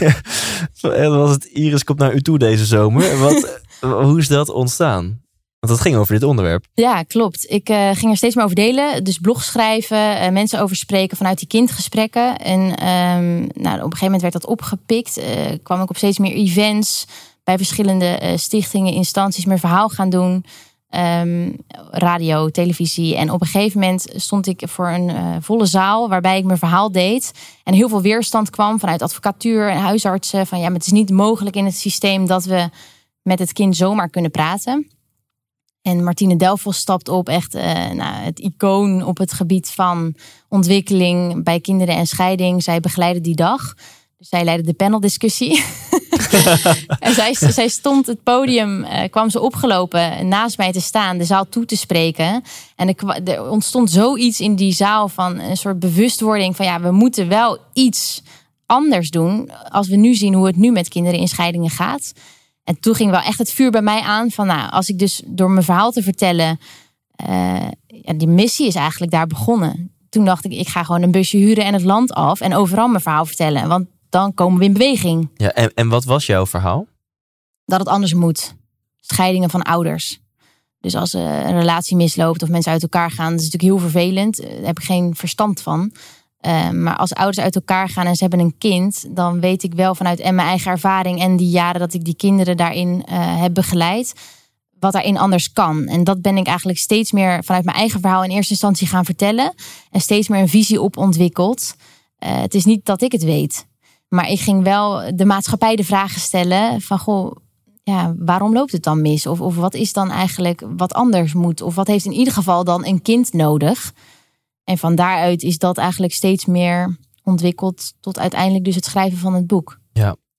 Dan was het Iris komt naar u toe deze zomer. Wat, hoe is dat ontstaan? Want het ging over dit onderwerp. Ja, klopt. Ik eh, ging er steeds meer over delen. Dus blog schrijven, eh, mensen over spreken vanuit die kindgesprekken. En ehm, nou, op een gegeven moment werd dat opgepikt. Eh, kwam ik op steeds meer events bij verschillende stichtingen, instanties meer verhaal gaan doen. Ehm, radio, televisie. En op een gegeven moment stond ik voor een volle zaal waarbij ik mijn verhaal deed. En heel veel weerstand kwam vanuit advocatuur en huisartsen. Van ja, maar het is niet mogelijk in het systeem dat we met het kind zomaar kunnen praten. En Martine Delfos stapt op, echt eh, nou, het icoon op het gebied van ontwikkeling bij kinderen en scheiding. Zij begeleidde die dag. Dus zij leidde de paneldiscussie. en zij, zij stond het podium, eh, kwam ze opgelopen naast mij te staan, de zaal toe te spreken. En er, er ontstond zoiets in die zaal van een soort bewustwording van ja, we moeten wel iets anders doen als we nu zien hoe het nu met kinderen in scheidingen gaat. En toen ging wel echt het vuur bij mij aan van, nou, als ik dus door mijn verhaal te vertellen, eh, ja, die missie is eigenlijk daar begonnen. Toen dacht ik, ik ga gewoon een busje huren en het land af en overal mijn verhaal vertellen, want dan komen we in beweging. Ja, en, en wat was jouw verhaal? Dat het anders moet. scheidingen van ouders. Dus als eh, een relatie misloopt of mensen uit elkaar gaan, dat is natuurlijk heel vervelend. Eh, Daar heb ik geen verstand van. Eh, maar als ouders uit elkaar gaan en ze hebben een kind, dan weet ik wel vanuit en mijn eigen ervaring en die jaren dat ik die kinderen daarin eh, heb begeleid, wat daarin anders kan. En dat ben ik eigenlijk steeds meer vanuit mijn eigen verhaal in eerste instantie gaan vertellen en steeds meer een visie op ontwikkeld. Eh, het is niet dat ik het weet, maar ik ging wel de maatschappij de vragen stellen van goh, ja, waarom loopt het dan mis? Of, of wat is dan eigenlijk wat anders moet? Of wat heeft in ieder geval dan een kind nodig? En van daaruit is dat eigenlijk steeds meer ontwikkeld tot uiteindelijk dus het schrijven van het boek.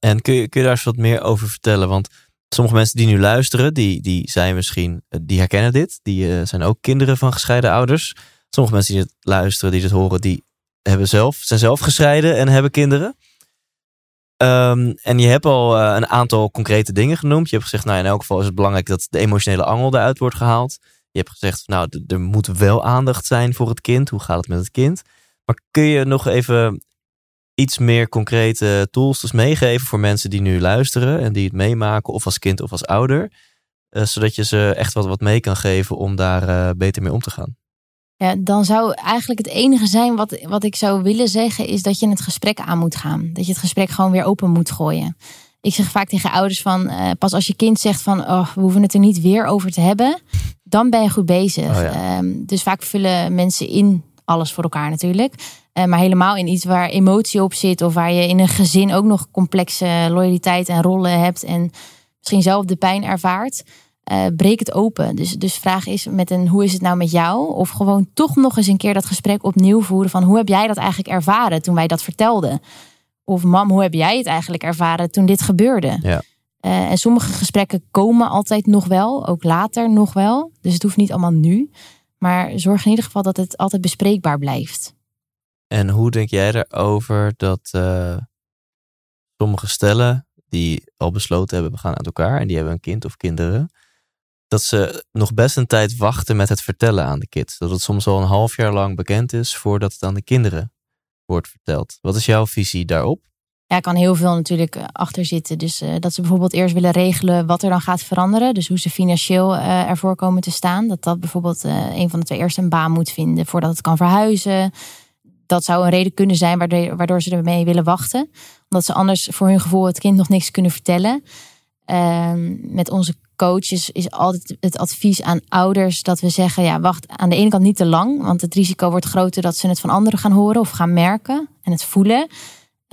En kun je, kun je daar eens wat meer over vertellen? Want sommige mensen die nu luisteren, die, die zijn misschien, eh, die herkennen dit. Die eh, zijn ook kinderen van gescheiden ouders. Sommige mensen die het luisteren, die dit horen, die hebben zelf, zijn zelf gescheiden en hebben kinderen. Ehm, en je hebt al eh, een aantal concrete dingen genoemd. Je hebt gezegd, nou in elk geval is het belangrijk dat de emotionele angel eruit wordt gehaald. Je hebt gezegd, nou er moet wel aandacht zijn voor het kind. Hoe gaat het met het kind? Maar kun je nog even iets meer concrete tools dus meegeven voor mensen die nu luisteren en die het meemaken, of als kind of als ouder, eh, zodat je ze echt wat, wat mee kan geven om daar eh, beter mee om te gaan. Ja, dan zou eigenlijk het enige zijn wat, wat ik zou willen zeggen, is dat je het gesprek aan moet gaan. Dat je het gesprek gewoon weer open moet gooien. Ik zeg vaak tegen ouders van, eh, pas als je kind zegt van, oh, we hoeven het er niet weer over te hebben, dan ben je goed bezig. Oh ja. Ehm, dus vaak vullen mensen in alles voor elkaar natuurlijk. Eh, maar helemaal in iets waar emotie op zit, of waar je in een gezin ook nog complexe loyaliteit en rollen hebt en misschien zelf de pijn ervaart. eh, breek het open. Dus, dus vraag is met een hoe is het nou met jou? Of gewoon toch nog eens een keer dat gesprek opnieuw voeren van hoe heb jij dat eigenlijk ervaren toen wij dat vertelden? Of mam, hoe heb jij het eigenlijk ervaren toen dit gebeurde? Ja. Eh, en sommige gesprekken komen altijd nog wel, ook later nog wel. Dus het hoeft niet allemaal nu. Maar zorg in ieder geval dat het altijd bespreekbaar blijft. En hoe denk jij erover dat eh, sommige stellen die al besloten hebben, we gaan uit elkaar en die hebben een kind of kinderen, dat ze nog best een tijd wachten met het vertellen aan de kids. Dat het soms al een half jaar lang bekend is voordat het aan de kinderen wordt verteld. Wat is jouw visie daarop? Ja, kan heel veel natuurlijk eh, achter zitten. Dus eh, dat ze bijvoorbeeld eerst willen regelen wat er dan gaat veranderen. Dus hoe ze financieel eh, ervoor komen te staan. Dat dat bijvoorbeeld een van de twee eerst een baan moet vinden voordat het kan verhuizen. Dat zou een reden kunnen zijn waardoor, waardoor ze ermee willen wachten. Omdat ze anders voor hun gevoel het kind nog niks kunnen vertellen. Ehm, met onze coaches is altijd het advies aan ouders dat we zeggen: ja, wacht aan de ene kant niet te lang, want het risico wordt groter dat ze het van anderen gaan horen of gaan merken en het voelen.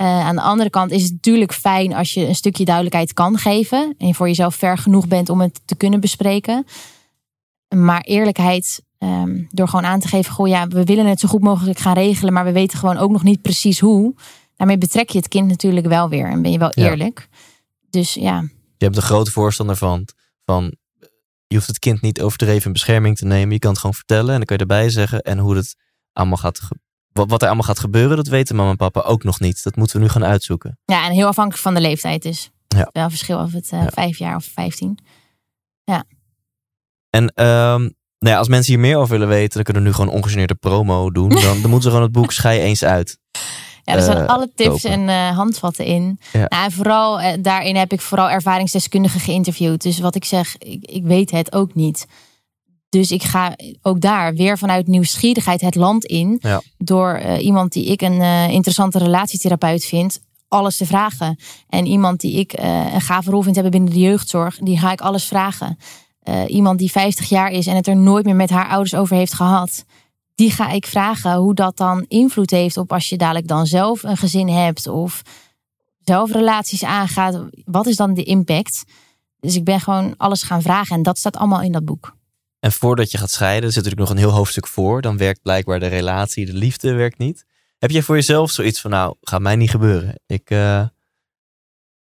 Eh, aan de andere kant is het natuurlijk fijn als je een stukje duidelijkheid kan geven en je voor jezelf ver genoeg bent om het te kunnen bespreken. Maar eerlijkheid, ehm, door gewoon aan te geven: goh, ja, we willen het zo goed mogelijk gaan regelen, maar we weten gewoon ook nog niet precies hoe. Daarmee betrek je het kind natuurlijk wel weer en ben je wel Ja. eerlijk. Dus ja, Je hebt een grote voorstander van, van je hoeft het kind niet overdreven in bescherming te nemen. Je kan het gewoon vertellen en dan kan je erbij zeggen. En hoe het allemaal gaat, wat, wat er allemaal gaat gebeuren, dat weten mama en papa ook nog niet. Dat moeten we nu gaan uitzoeken. Ja, en heel afhankelijk van de leeftijd dus. Ja. Wel verschil of het eh, Ja. vijf jaar of vijftien. En ehm, nou ja, als mensen hier meer over willen weten, dan kunnen we nu gewoon ongegeneerde promo doen. Dan, dan moeten ze gewoon het boek Schei eens uit. Ja, er staan Eh, alle tips kopen. en eh, handvatten in. Ja. Nou, en vooral daarin heb ik vooral ervaringsdeskundigen geïnterviewd. Dus wat ik zeg, ik, ik weet het ook niet. Dus ik ga ook daar weer vanuit nieuwsgierigheid het land in. Ja. Door eh, iemand die ik een eh, interessante relatietherapeut vind, alles te vragen. En iemand die ik eh, een gave rol vind hebben binnen de jeugdzorg, die ga ik alles vragen. Iemand die 50 jaar is en het er nooit meer met haar ouders over heeft gehad. Die ga ik vragen hoe dat dan invloed heeft op als je dadelijk dan zelf een gezin hebt of zelf relaties aangaat. Wat is dan de impact? Dus ik ben gewoon alles gaan vragen en dat staat allemaal in dat boek. En voordat je gaat scheiden, zit er natuurlijk nog een heel hoofdstuk voor. Dan werkt blijkbaar de relatie, de liefde werkt niet. Heb jij voor jezelf zoiets van, nou, gaat mij niet gebeuren. Ik eh,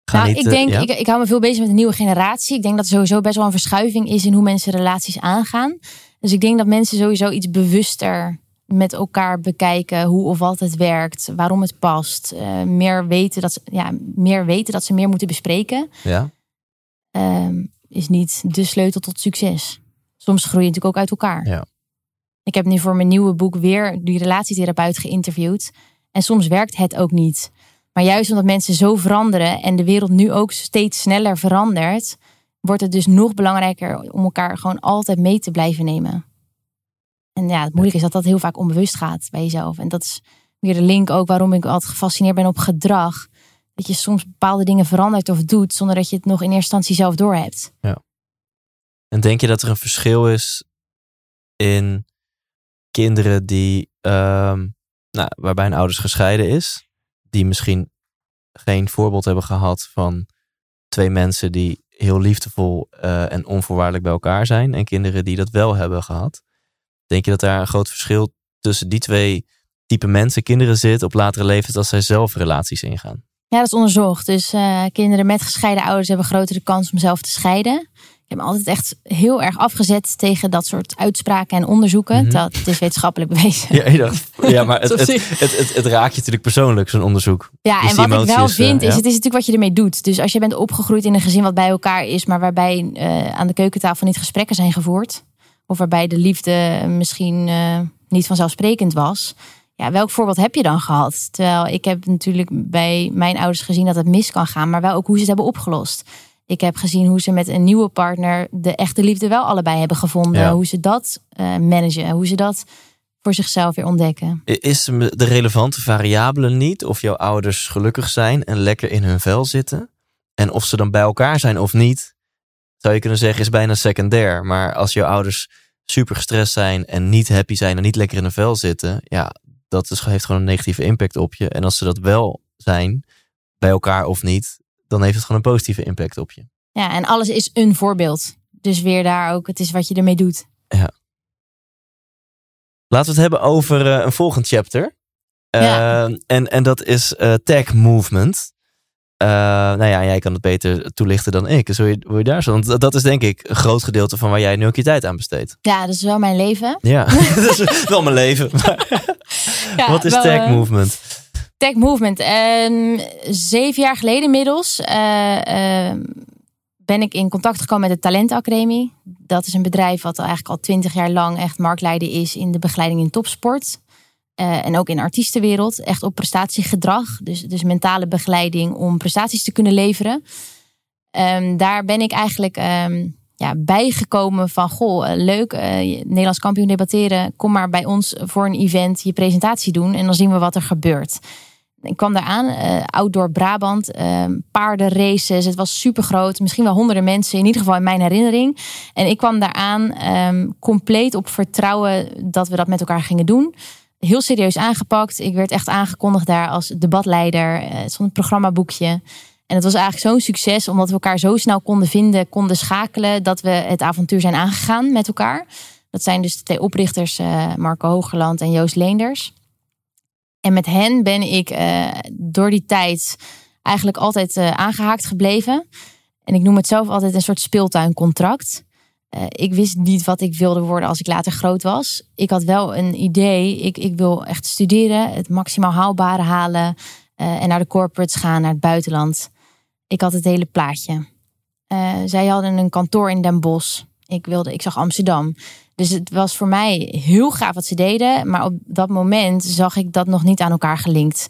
ga nou, niet... ik eh, denk, ja? ik, ik hou me veel bezig met de nieuwe generatie. Ik denk dat er sowieso best wel een verschuiving is in hoe mensen relaties aangaan. Dus ik denk dat mensen sowieso iets bewuster met elkaar bekijken hoe of wat het werkt, waarom het past. Eh, meer, weten dat ze, ja, meer weten dat ze meer moeten bespreken. ja? ehm, is niet de sleutel tot succes. Soms groei je natuurlijk ook uit elkaar. Ja. Ik heb nu voor mijn nieuwe boek weer die relatietherapeut geïnterviewd. En soms werkt het ook niet. Maar juist omdat mensen zo veranderen en de wereld nu ook steeds sneller verandert, wordt het dus nog belangrijker om elkaar gewoon altijd mee te blijven nemen. En ja, het moeilijke is dat dat heel vaak onbewust gaat bij jezelf. En dat is weer de link ook waarom ik altijd gefascineerd ben op gedrag. Dat je soms bepaalde dingen verandert of doet zonder dat je het nog in eerste instantie zelf doorhebt. En denk je dat er een verschil is in kinderen die, ehm, nou, waarbij een ouders gescheiden is, die misschien geen voorbeeld hebben gehad van twee mensen die heel liefdevol eh, en onvoorwaardelijk bij elkaar zijn, en kinderen die dat wel hebben gehad? Denk je dat daar een groot verschil tussen die twee type mensen, kinderen zit op latere leeftijd als zij zelf relaties ingaan? Ja, dat is onderzocht. Dus eh, kinderen met gescheiden ouders hebben grotere kans om zelf te scheiden. Ik heb me altijd echt heel erg afgezet tegen dat soort uitspraken en onderzoeken. Mhm. Dat het is wetenschappelijk bewezen. Ja, dacht, ja maar het, het, het, het, raakt je natuurlijk persoonlijk, zo'n onderzoek. Ja, Dus en wat ik wel eh, vind, is ja. het is natuurlijk wat je ermee doet. Dus als je bent opgegroeid in een gezin wat bij elkaar is, maar waarbij eh, aan de keukentafel niet gesprekken zijn gevoerd. Of waarbij de liefde misschien eh, niet vanzelfsprekend was. Ja, welk voorbeeld heb je dan gehad? Terwijl ik heb natuurlijk bij mijn ouders gezien dat het mis kan gaan, maar wel ook hoe ze het hebben opgelost. Ik heb gezien hoe ze met een nieuwe partner de echte liefde wel allebei hebben gevonden. Ja. Hoe ze dat eh, managen, hoe ze dat voor zichzelf weer ontdekken. Is de relevante variabele niet of jouw ouders gelukkig zijn en lekker in hun vel zitten? En of ze dan bij elkaar zijn of niet, zou je kunnen zeggen, is bijna secundair. Maar als jouw ouders super gestrest zijn en niet happy zijn en niet lekker in hun vel zitten, ja, dat is, heeft gewoon een negatieve impact op je. En als ze dat wel zijn, bij elkaar of niet, dan heeft het gewoon een positieve impact op je. Ja, en alles is een voorbeeld. Dus weer daar ook, het is wat je ermee doet. Laten we het hebben over eh, een volgend chapter. Ja. en, en dat is eh, tech movement. Eh, nou ja, jij kan het beter toelichten dan ik. Dus wil je, wil je daar zo? Want dat- is denk ik een groot gedeelte van waar jij nu ook je tijd aan besteedt. Ja, dat is wel mijn leven. Ja, dat is wel mijn leven. Ja, Wat is wel, tech eh, movement? Tech Movement. Zeven jaar geleden inmiddels eh, ehm, ben ik in contact gekomen met de Talentacademie. Dat is een bedrijf wat eigenlijk al twintig jaar lang echt marktleider is in de begeleiding in topsport. Eh, en ook in de artiestenwereld. Echt op prestatiegedrag. Dus, dus mentale begeleiding om prestaties te kunnen leveren. Ehm, daar ben ik eigenlijk ehm, ja, bijgekomen van... Goh, eh, leuk, eh, Nederlands kampioen debatteren. Kom maar bij ons voor een event je presentatie doen. En dan zien we wat er gebeurt. Ik kwam daar aan, eh, outdoor Brabant, eh, paardenraces. Het was super groot, misschien wel honderden mensen, in ieder geval in mijn herinnering. En ik kwam daar aan ehm, compleet op vertrouwen dat we dat met elkaar gingen doen. Heel serieus aangepakt. Ik werd echt aangekondigd daar als debatleider. Eh, Het stond een programmaboekje. En het was eigenlijk zo'n succes, omdat we elkaar zo snel konden vinden, konden schakelen, dat we het avontuur zijn aangegaan met elkaar. Dat zijn dus de twee oprichters, eh, Marco Hogerland en Joost Leenders. En met hen ben ik eh, door die tijd eigenlijk altijd eh, aangehaakt gebleven. En ik noem het zelf altijd een soort speeltuincontract. Eh, ik wist niet wat ik wilde worden als ik later groot was. Ik had wel een idee. Ik, ik wil echt studeren, het maximaal haalbare halen. en naar de corporates gaan, naar het buitenland. Ik had het hele plaatje. Zij hadden een kantoor in Den Bosch. Ik, wilde, ik zag Amsterdam. Dus het was voor mij heel gaaf wat ze deden. Maar op dat moment zag ik dat nog niet aan elkaar gelinkt.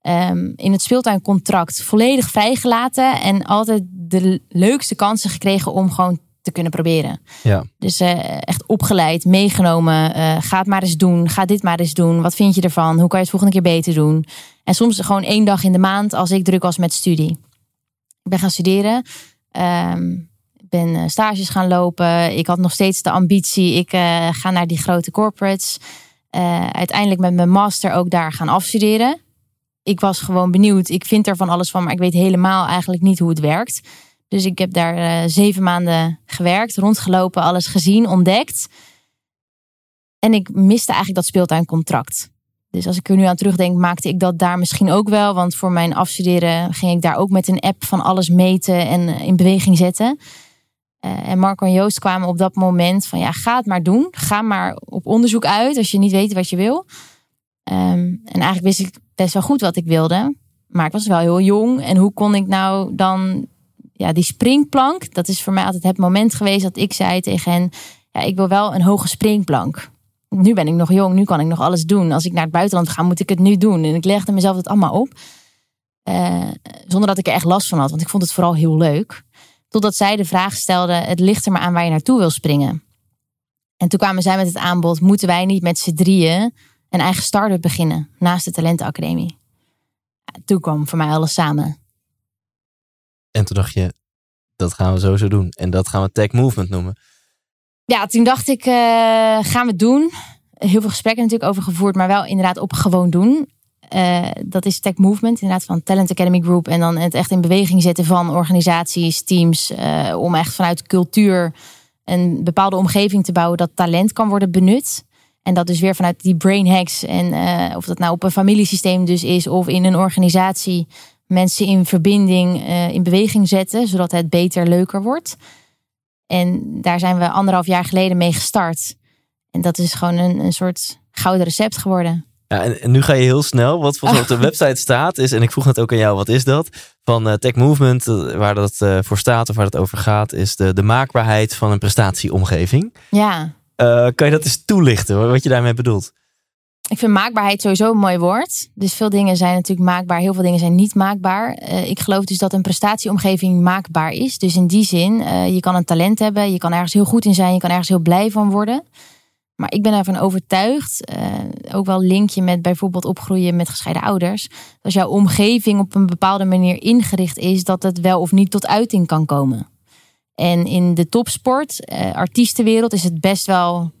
Ehm, in het speeltuincontract volledig vrijgelaten. En altijd de leukste kansen gekregen om gewoon te kunnen proberen. Ja. Dus eh, echt opgeleid, meegenomen. eh, ga het maar eens doen. Ga dit maar eens doen. Wat vind je ervan? Hoe kan je het volgende keer beter doen? En soms gewoon één dag in de maand als ik druk was met studie. Ik ben gaan studeren. Ehm, ben eh, stages gaan lopen. Ik had nog steeds de ambitie. Ik eh, ga naar die grote corporates. Eh, uiteindelijk met mijn master ook daar gaan afstuderen. Ik was gewoon benieuwd. Ik vind er van alles van, maar ik weet helemaal eigenlijk niet hoe het werkt. Dus ik heb daar zeven maanden gewerkt, rondgelopen, alles gezien, ontdekt. En ik miste eigenlijk dat speeltuincontract. Dus als ik er nu aan terugdenk, maakte ik dat daar misschien ook wel. Want voor mijn afstuderen ging ik daar ook met een app van alles meten en in beweging zetten. Eh, en Marco en Joost kwamen op dat moment van ja, ga het maar doen. Ga maar op onderzoek uit als je niet weet wat je wil. Ehm, en eigenlijk wist ik best wel goed wat ik wilde. Maar ik was wel heel jong. En hoe kon ik nou dan ja, die springplank, dat is voor mij altijd het moment geweest dat ik zei tegen hen: ja, ik wil wel een hoge springplank. Nu ben ik nog jong, nu kan ik nog alles doen. Als ik naar het buitenland ga, moet ik het nu doen. En ik legde mezelf het allemaal op. Eh, zonder dat ik er echt last van had, want ik vond het vooral heel leuk. Totdat zij de vraag stelde: het ligt er maar aan waar je naartoe wil springen. En toen kwamen zij met het aanbod: moeten wij niet met z'n drieën een eigen start-up beginnen naast de Talentenacademie? Toen kwam voor mij alles samen. En toen dacht je, dat gaan we sowieso doen. En dat gaan we Tech Movement noemen. Ja, toen dacht ik, uh, gaan we het doen. Heel veel gesprekken natuurlijk over gevoerd, maar wel inderdaad op gewoon doen. Uh, dat is Tech Movement, inderdaad van Talent Academy Group. En dan het echt in beweging zetten van organisaties, teams. Uh, om echt vanuit cultuur een bepaalde omgeving te bouwen dat talent kan worden benut. En dat dus weer vanuit die brain hacks. En uh, of dat nou op een familiesysteem dus is of in een organisatie. Mensen in verbinding, in beweging zetten. Zodat het beter, leuker wordt. En daar zijn we anderhalf jaar geleden mee gestart. En dat is gewoon een, een soort gouden recept geworden. Ja, en, en, nu ga je heel snel. Wat volgens op de website staat is, en ik vroeg net ook aan jou, wat is dat? Van uh, Tech Movement, waar dat uh, voor staat of waar het over gaat, is de, de maakbaarheid van een prestatieomgeving. Ja. Kan je dat eens toelichten, wat je daarmee bedoelt? Ik vind maakbaarheid sowieso een mooi woord. Dus veel dingen zijn natuurlijk maakbaar, heel veel dingen zijn niet maakbaar. Uh, ik geloof dus dat een prestatieomgeving maakbaar is. Dus in die zin, uh, je kan een talent hebben, je kan ergens heel goed in zijn, je kan ergens heel blij van worden. Maar ik ben ervan overtuigd, uh, ook wel linkje met bijvoorbeeld opgroeien met gescheiden ouders. Als jouw omgeving op een bepaalde manier ingericht is, dat het wel of niet tot uiting kan komen. En in de topsport, uh, artiestenwereld, is het best wel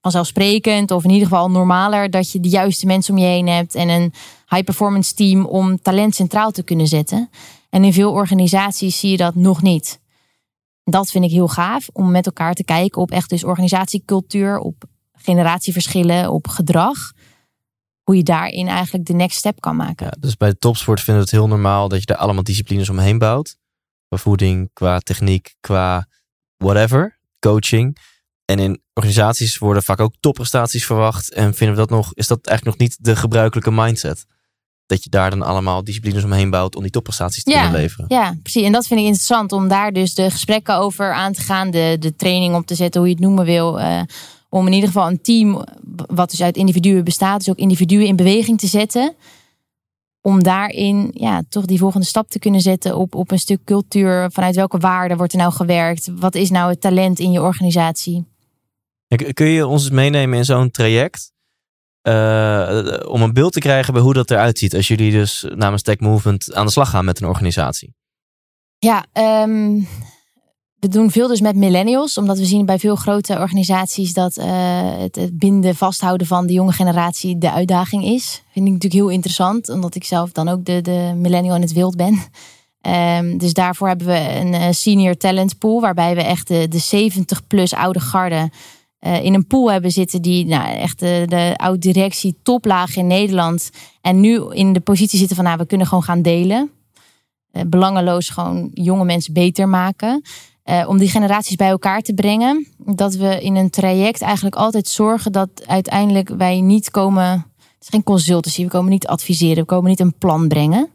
vanzelfsprekend, of in ieder geval normaler, dat je de juiste mensen om je heen hebt en een high performance team om talent centraal te kunnen zetten. En in veel organisaties zie je dat nog niet. Dat vind ik heel gaaf om met elkaar te kijken op echt dus organisatiecultuur, op generatieverschillen, op gedrag. Hoe je daarin eigenlijk de next step kan maken. Ja, dus bij de topsport vinden we het heel normaal dat je daar allemaal disciplines omheen bouwt. Qua voeding, qua techniek, qua whatever, coaching. En in organisaties worden vaak ook topprestaties verwacht. En vinden we dat nog, is dat eigenlijk nog niet de gebruikelijke mindset? Dat je daar dan allemaal disciplines omheen bouwt om die topprestaties te ja, kunnen leveren. Ja, precies. En dat vind ik interessant om daar dus de gesprekken over aan te gaan. De, de training op te zetten, hoe je het noemen wil. Uh, om in ieder geval een team, wat dus uit individuen bestaat, dus ook individuen in beweging te zetten. Om daarin ja, toch die volgende stap te kunnen zetten op, op een stuk cultuur. Vanuit welke waarden wordt er nou gewerkt? Wat is nou het talent in je organisatie? Kun je ons meenemen in zo'n traject? Uh, om een beeld te krijgen bij hoe dat eruit ziet. Als jullie dus namens Tech Movement aan de slag gaan met een organisatie. Ja, um, we doen veel dus met millennials. Omdat we zien bij veel grote organisaties dat uh, het, binden, vasthouden van de jonge generatie de uitdaging is. Vind ik natuurlijk heel interessant. Omdat ik zelf dan ook de, de millennial in het wild ben. Um, dus daarvoor hebben we een senior talent pool. Waarbij we echt de, de 70 plus oude garde uh, in een pool hebben zitten die nou, echt de, de oud-directie toplaag in Nederland. En nu in de positie zitten van nou, we kunnen gewoon gaan delen. Belangeloos gewoon jonge mensen beter maken. Uh, om die generaties bij elkaar te brengen. Dat we in een traject eigenlijk altijd zorgen dat uiteindelijk wij niet komen. Het is geen consultancy, we komen niet adviseren, we komen niet een plan brengen.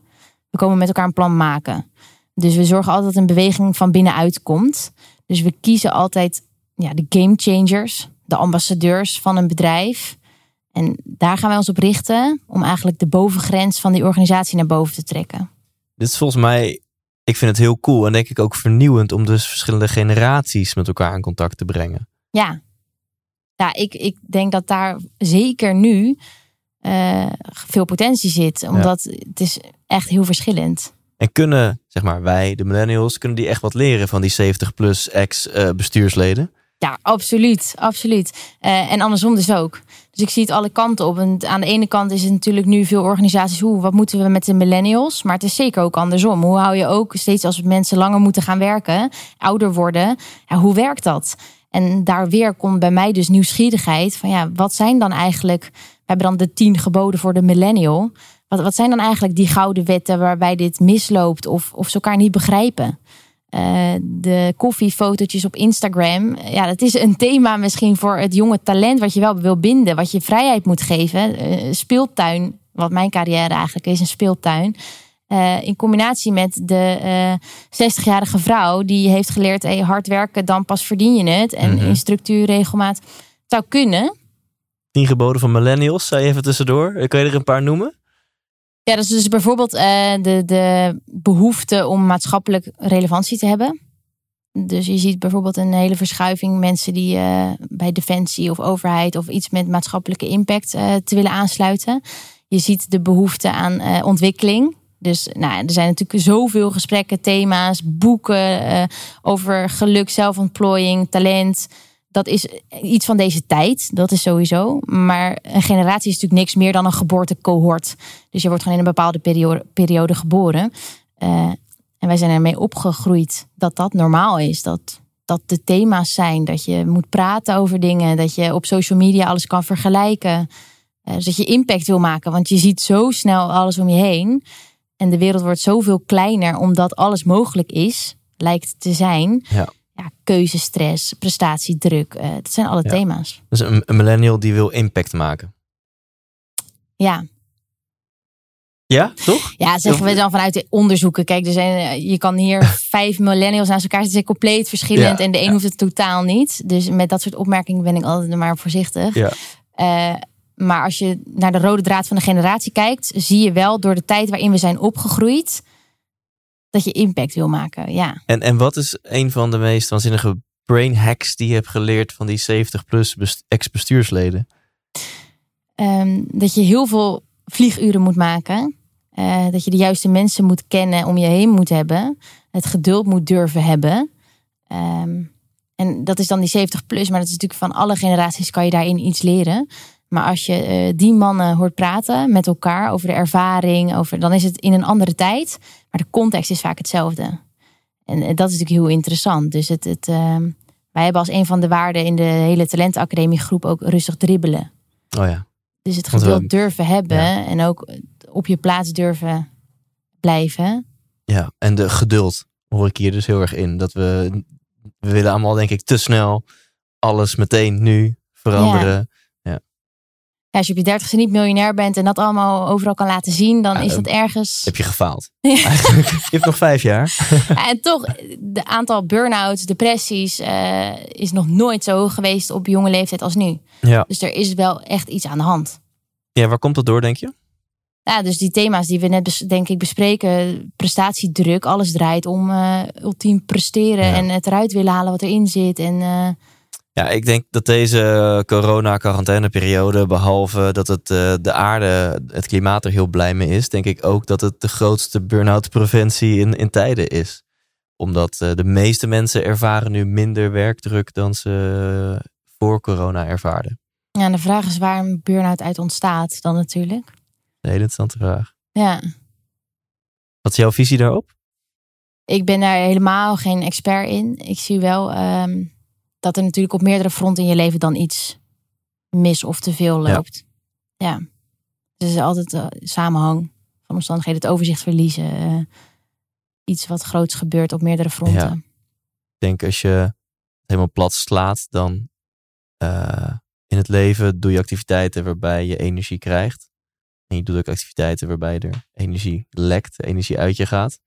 We komen met elkaar een plan maken. Dus we zorgen altijd dat een beweging van binnenuit komt. Dus we kiezen altijd ja, de game changers, de ambassadeurs van een bedrijf. En daar gaan wij ons op richten om eigenlijk de bovengrens van die organisatie naar boven te trekken. Dit is volgens mij, ik vind het heel cool en denk ik ook vernieuwend om dus verschillende generaties met elkaar in contact te brengen. Ja, ja ik, ik denk dat daar zeker nu uh, veel potentie zit, omdat ja. het is echt heel verschillend. En kunnen, zeg maar, wij, de millennials, kunnen die echt wat leren van die 70 plus ex-bestuursleden? Ja, absoluut. absoluut. Uh, en andersom dus ook. Dus ik zie het alle kanten op. En aan de ene kant is het natuurlijk nu veel organisaties. Hoe, wat moeten we met de millennials? Maar het is zeker ook andersom. Hoe hou je ook steeds als mensen langer moeten gaan werken, ouder worden? Hoe werkt dat? En daar weer komt bij mij dus nieuwsgierigheid. Van ja, wat zijn dan eigenlijk. We hebben dan de tien geboden voor de millennial. Wat, wat zijn dan eigenlijk die gouden wetten waarbij dit misloopt of, of ze elkaar niet begrijpen? Uh, de koffiefotootjes op Instagram. Ja, dat is een thema misschien voor het jonge talent wat je wel wil binden, wat je vrijheid moet geven. Uh, speeltuin, wat mijn carrière eigenlijk is, een speeltuin. Uh, in combinatie met de 60-jarige vrouw die heeft geleerd: hey, hard werken, dan pas verdien je het. En mm -hmm. in structuur, regelmaat. zou kunnen. Tien geboden van millennials, zei je even tussendoor. Kun je er een paar noemen? Ja, dat is dus bijvoorbeeld uh, de, de behoefte om maatschappelijk relevantie te hebben. Dus je ziet bijvoorbeeld een hele verschuiving mensen die uh, bij defensie of overheid of iets met maatschappelijke impact uh, te willen aansluiten. Je ziet de behoefte aan ontwikkeling. Dus nou, er zijn natuurlijk zoveel gesprekken, thema's, boeken over geluk, zelfontplooiing, talent. Dat is iets van deze tijd, dat is sowieso. Maar een generatie is natuurlijk niks meer dan een geboortecohort. Dus je wordt gewoon in een bepaalde periode, periode geboren. En wij zijn ermee opgegroeid dat dat normaal is. Dat dat de thema's zijn. Dat je moet praten over dingen. Dat je op social media alles kan vergelijken. Uh, dus dat je impact wil maken. Want je ziet zo snel alles om je heen. En de wereld wordt zoveel kleiner omdat alles mogelijk is, lijkt te zijn. Ja. Ja, keuzestress, prestatiedruk. Uh, dat zijn alle thema's. Dus een, een millennial die wil impact maken. Ja, ja, toch? Ja, zeggen we dan vanuit de onderzoeken. Kijk, er zijn, eh, je kan hier vijf millennials naast elkaar. Zijn compleet verschillend. en de een hoeft het totaal niet. Dus met dat soort opmerkingen ben ik altijd maar voorzichtig. Ja. Uh, maar als je naar de rode draad van de generatie kijkt, zie je wel door de tijd waarin we zijn opgegroeid, dat je impact wil maken. Ja. En, en wat is een van de meest waanzinnige brain hacks die je hebt geleerd van die 70 plus ex-bestuursleden? Um, dat je heel veel vlieguren moet maken. Uh, dat je de juiste mensen moet kennen om je heen moet hebben. Het geduld moet durven hebben. Um, en dat is dan die 70 plus, maar dat is natuurlijk van alle generaties kan je daarin iets leren. Maar als je uh, die mannen hoort praten met elkaar over de ervaring, over, dan is het in een andere tijd. Maar de context is vaak hetzelfde. En uh, dat is natuurlijk heel interessant. Dus het, het, uh, wij hebben als een van de waarden in de hele talentacademie groep ook rustig dribbelen. Oh ja. Dus het geduld durven hebben ja. en ook op je plaats durven blijven. Ja, en de geduld hoor ik hier dus heel erg in. Dat we, we willen allemaal denk ik te snel alles meteen nu veranderen. Ja. Als je op je dertigste niet miljonair bent en dat allemaal overal kan laten zien, dan is dat ergens... Heb je gefaald. Eigenlijk, je hebt nog vijf jaar. en toch, de aantal burn-outs, depressies uh, is nog nooit zo hoog geweest op jonge leeftijd als nu. Ja. Dus er is wel echt iets aan de hand. Ja, waar komt dat door, denk je? Ja, dus die thema's die we net denk ik bespreken, prestatiedruk, alles draait om uh, ultiem presteren ja. en het eruit willen halen wat erin zit. En, uh... Ja, ik denk dat deze corona-quarantaineperiode, behalve dat het uh, de aarde, het klimaat er heel blij mee is, denk ik ook dat het de grootste burn-out preventie in, in tijden is. Omdat de meeste mensen ervaren nu minder werkdruk dan ze voor corona ervaarden. Ja, en de vraag is waar een burn-out uit ontstaat dan natuurlijk. Een hele interessante vraag. Ja. Wat is jouw visie daarop? Ik ben daar helemaal geen expert in. Ik zie wel um, dat er natuurlijk op meerdere fronten in je leven dan iets mis of te veel loopt. Ja. ja. Dus is altijd uh, samenhang van omstandigheden, het overzicht verliezen. Uh, iets wat groots gebeurt op meerdere fronten. Ja. Ik denk als je het helemaal plat slaat, dan uh, in het leven doe je activiteiten waarbij je energie krijgt. En je doet ook activiteiten waarbij er energie lekt, energie uit je gaat.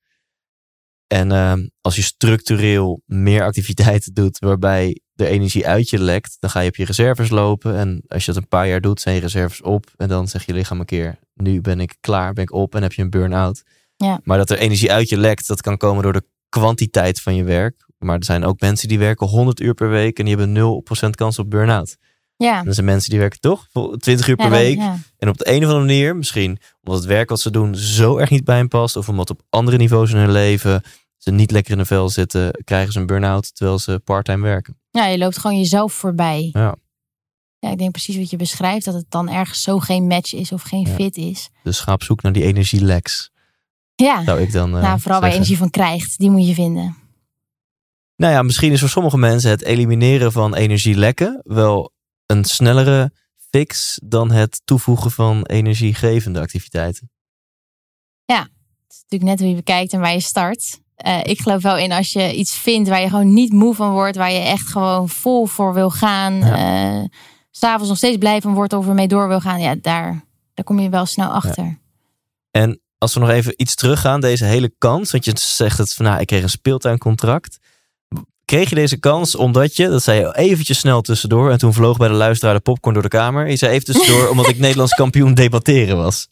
En uh, als je structureel meer activiteiten doet waarbij de energie uit je lekt, dan ga je op je reserves lopen. En als je dat een paar jaar doet, zijn je reserves op. En dan zeg je lichaam een keer, nu ben ik klaar, ben ik op en heb je een burn-out. Ja. Maar dat er energie uit je lekt, dat kan komen door de kwantiteit van je werk. Maar er zijn ook mensen die werken 100 uur per week en die hebben 0% kans op burn-out. Ja. Er zijn mensen die werken toch 20 uur per ja, dan, week. Ja. En op de een of andere manier, misschien omdat het werk wat ze doen zo erg niet bij hen past. Of omdat op andere niveaus in hun leven ze niet lekker in de vel zitten, krijgen ze een burn-out terwijl ze parttime werken. Ja, je loopt gewoon jezelf voorbij. Ja. Ja, ik denk precies wat je beschrijft, dat het dan ergens zo geen match is of geen Ja. fit is. Dus ga op zoek naar die energieleks. Ja, Zou ik dan. eh, nou, vooral waar je energie van krijgt, die moet je vinden. Nou ja, misschien is voor sommige mensen het elimineren van energielekken wel een snellere fix dan het toevoegen van energiegevende activiteiten. Het is natuurlijk net hoe je bekijkt en waar je start. Eh, ik geloof wel in als je iets vindt waar je gewoon niet moe van wordt, waar je echt gewoon vol voor wil gaan, Ja. eh, s'avonds nog steeds blij van wordt of ermee door wil gaan, ja, daar, daar kom je wel snel achter. En als we nog even iets teruggaan, deze hele kans, want je zegt het van nou, ik kreeg een speeltuincontract. Kreeg je deze kans omdat je, dat zei je eventjes snel tussendoor, en toen vloog bij de luisteraar de popcorn door de kamer. Je zei even tussendoor omdat ik Nederlands kampioen debatteren was.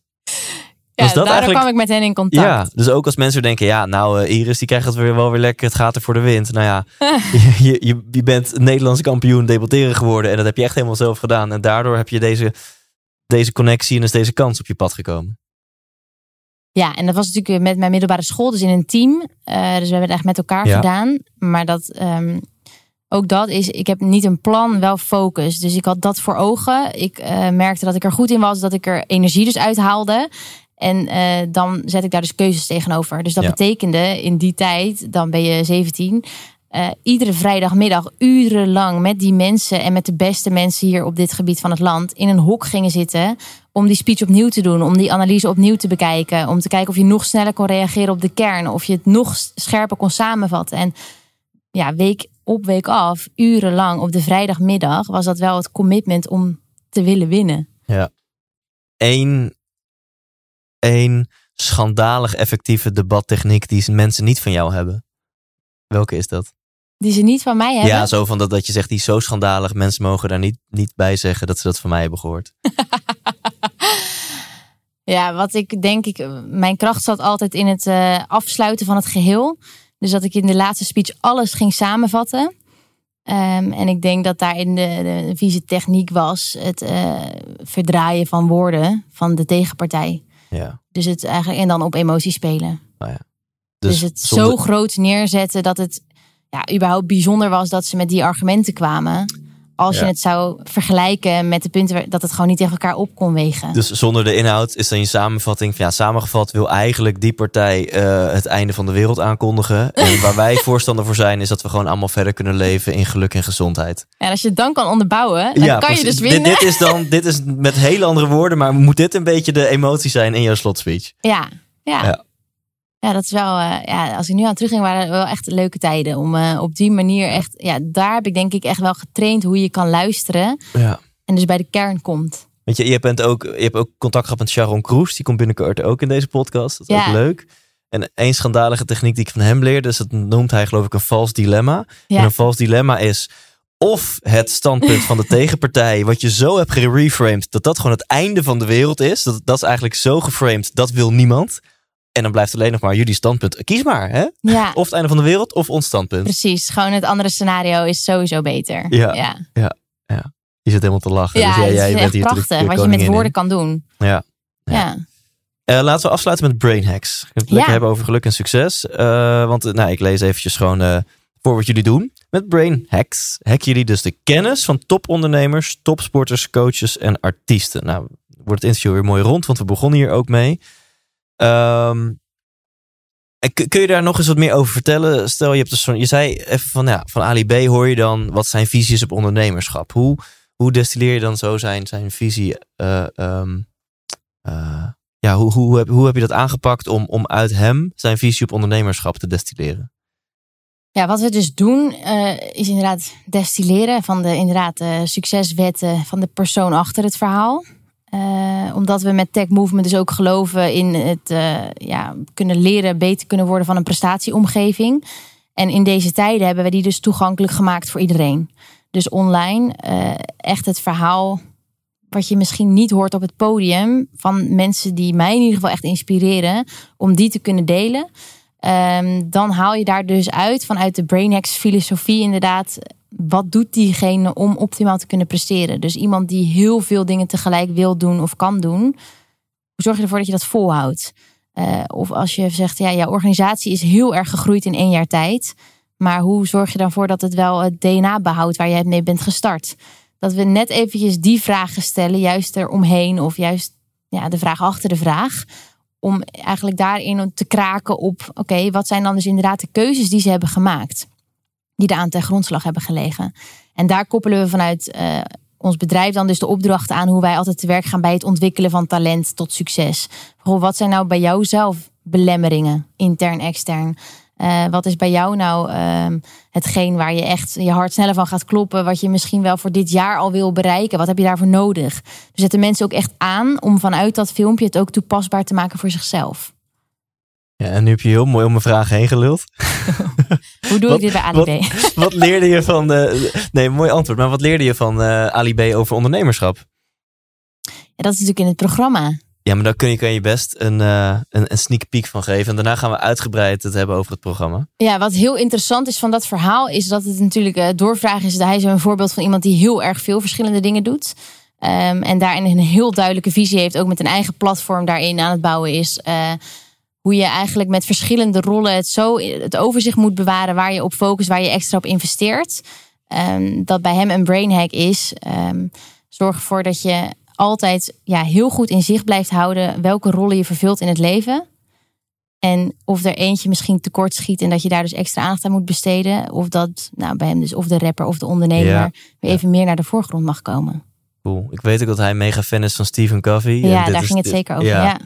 Ja, Was dat eigenlijk- kwam ik met hen in contact. Ja, dus ook als mensen denken, ja, nou eh, Iris, die krijgt het weer wel weer lekker, het gaat er voor de wind. Nou ja, je, je, je bent Nederlandse kampioen debatteren geworden en dat heb je echt helemaal zelf gedaan. En daardoor heb je deze, deze connectie en is deze kans op je pad gekomen. Ja, en dat was natuurlijk met mijn middelbare school, dus in een team. Eh, dus we hebben het echt met elkaar Ja. gedaan. Maar dat, ehm, ook dat is, ik heb niet een plan, wel focus. Dus ik had dat voor ogen. Ik eh, merkte dat ik er goed in was, dat ik er energie dus uithaalde. En eh, dan zet ik daar dus keuzes tegenover. Dus dat Ja. betekende in die tijd, dan ben je 17, eh, iedere vrijdagmiddag urenlang met die mensen en met de beste mensen hier op dit gebied van het land in een hok gingen zitten om die speech opnieuw te doen, om die analyse opnieuw te bekijken, om te kijken of je nog sneller kon reageren op de kern, of je het nog scherper kon samenvatten. En ja, week op week af, urenlang op de vrijdagmiddag was dat wel het commitment om te willen winnen. Eén, één schandalig effectieve debattechniek die mensen niet van jou hebben. Welke is dat? Die ze niet van mij hebben. Ja, zo van dat, dat je zegt, die is zo schandalig. Mensen mogen daar niet, niet bij zeggen dat ze dat van mij hebben gehoord. Ja, wat ik denk, ik, mijn kracht zat altijd in het eh, afsluiten van het geheel. Dus dat ik in de laatste speech alles ging samenvatten. Ehm, en ik denk dat daarin de, de vieze techniek was het eh, verdraaien van woorden van de tegenpartij. Ja. Dus het eigenlijk en dan op emotie spelen. Dus, Dus, het zonder- zo groot neerzetten dat het ja, überhaupt bijzonder was dat ze met die argumenten kwamen. Als Ja. je het zou vergelijken met de punten waar- dat het gewoon niet tegen elkaar op kon wegen. Dus zonder de inhoud is dan je samenvatting van ja, samengevat wil eigenlijk die partij eh, het einde van de wereld aankondigen. En waar wij voorstander voor zijn, is dat we gewoon allemaal verder kunnen leven in geluk en gezondheid. En als je het dan kan onderbouwen, dan kan je dus winnen. Dit, dit is dan, dit is met hele andere woorden, maar moet dit een beetje de emotie zijn in jouw slotspeech? Ja, ja. Ja. Ja. dat is wel, eh, ja, als ik nu aan terugging, waren het wel echt leuke tijden. Om eh, op die manier echt, ja, daar heb ik denk ik echt wel getraind hoe je kan luisteren. Ja. En dus bij de kern komt. Weet je, je, bent ook, je hebt ook contact gehad met Sharon Kroes. Die komt binnenkort ook in deze podcast. Dat is Ja. ook leuk. En één schandalige techniek die ik van hem leerde, dus dat noemt hij geloof ik een vals dilemma. Ja. En een vals dilemma is of het standpunt van de tegenpartij, wat je zo hebt gereframed, dat dat gewoon het einde van de wereld is. Dat, dat is eigenlijk zo geframed, dat wil niemand. En dan blijft alleen nog maar jullie standpunt. Kies maar, hè? Ja, Of het einde van de wereld, of ons standpunt. precies. Gewoon het andere scenario is sowieso beter. Ja. ja. Je zit helemaal te lachen. Ja, dus ja, het jij bent hier prachtig wat je met woorden in. kan doen. Ja. Ja. Ja. Eh, laten we afsluiten met brain hacks. Ik het lekker Ja. hebben over geluk en succes. Eh, want eh, nou, ik lees eventjes gewoon voor wat jullie doen. Met brain hacks hacken jullie dus de kennis van topondernemers, topsporters, coaches en artiesten. Nou, wordt het interview weer mooi rond, want we begonnen hier ook mee. Ehm, kun je daar nog eens wat meer over vertellen? Stel, je hebt dus je zei even van, ja, van Ali B hoor je dan wat zijn visie is op ondernemerschap. Hoe, hoe destilleer je dan zo zijn, zijn visie? eh, ehm, eh, ja, hoe, hoe, heb, je dat aangepakt om, om uit hem zijn visie op ondernemerschap te destilleren? Ja, wat we dus doen eh, is inderdaad destilleren van de inderdaad, succeswetten van de persoon achter het verhaal. Eh, omdat we met Tech Movement dus ook geloven in het eh, ja, kunnen leren, beter kunnen worden van een prestatieomgeving. En in deze tijden hebben we die dus toegankelijk gemaakt voor iedereen. Dus online eh, echt het verhaal wat je misschien niet hoort op het podium van mensen die mij in ieder geval echt inspireren, om die te kunnen delen. Ehm, dan haal je daar dus uit vanuit de BrainHacks filosofie inderdaad. Wat doet diegene om optimaal te kunnen presteren? Dus iemand die heel veel dingen tegelijk wil doen of kan doen. Hoe zorg je ervoor dat je dat volhoudt? Eh, of als je zegt, ja, jouw organisatie is heel erg gegroeid in één jaar tijd. Maar hoe zorg je dan voor dat het wel het DNA behoudt waar jij mee bent gestart? Dat we net eventjes die vragen stellen, juist eromheen. Of juist ja, de vraag achter de vraag om eigenlijk daarin te kraken op, oké, wat zijn dan dus inderdaad de keuzes die ze hebben gemaakt, die eraan ten grondslag hebben gelegen. En daar koppelen we vanuit eh, ons bedrijf dan dus de opdrachten aan hoe wij altijd te werk gaan bij het ontwikkelen van talent tot succes. Goh, wat zijn nou bij jou zelf belemmeringen, intern, extern? Eh, wat is bij jou nou ehm, hetgeen waar je echt je hart sneller van gaat kloppen? Wat je misschien wel voor dit jaar al wil bereiken? Wat heb je daarvoor nodig? Dus zetten mensen ook echt aan om vanuit dat filmpje het ook toepasbaar te maken voor zichzelf. Ja, en nu heb je heel mooi om mijn vraag heen geluld. Hoe doe Wat- ik dit bij wat- Ali B? wat leerde je van... eh, nee, mooi antwoord. Maar wat leerde je van eh Ali B over ondernemerschap? Ja, dat is natuurlijk in het programma. Ja, maar daar kun je, kan je best een, uh, een, een sneak peek van geven. En daarna gaan we uitgebreid het hebben over het programma. Ja, wat heel interessant is van dat verhaal, is dat het natuurlijk uh, doorvraag is. Dat hij is een voorbeeld van iemand die heel erg veel verschillende dingen doet. Um, en daarin een heel duidelijke visie heeft, ook met een eigen platform daarin aan het bouwen is. Uh, hoe je eigenlijk met verschillende rollen het zo het overzicht moet bewaren waar je op focust, waar je extra op investeert. Um, dat bij hem een brain hack is. Um, zorg ervoor dat je altijd ja, heel goed in zicht blijft houden welke rollen je vervult in het leven. En of er eentje misschien tekort schiet en dat je daar dus extra aandacht aan moet besteden. Of dat nou, bij hem dus of de rapper of de ondernemer Ja. weer even meer naar de voorgrond mag komen. Cool. Ik weet ook dat hij mega fan is van Stephen Covey. En Ja, dit daar is- ging het dit- zeker over. Ja, Ja.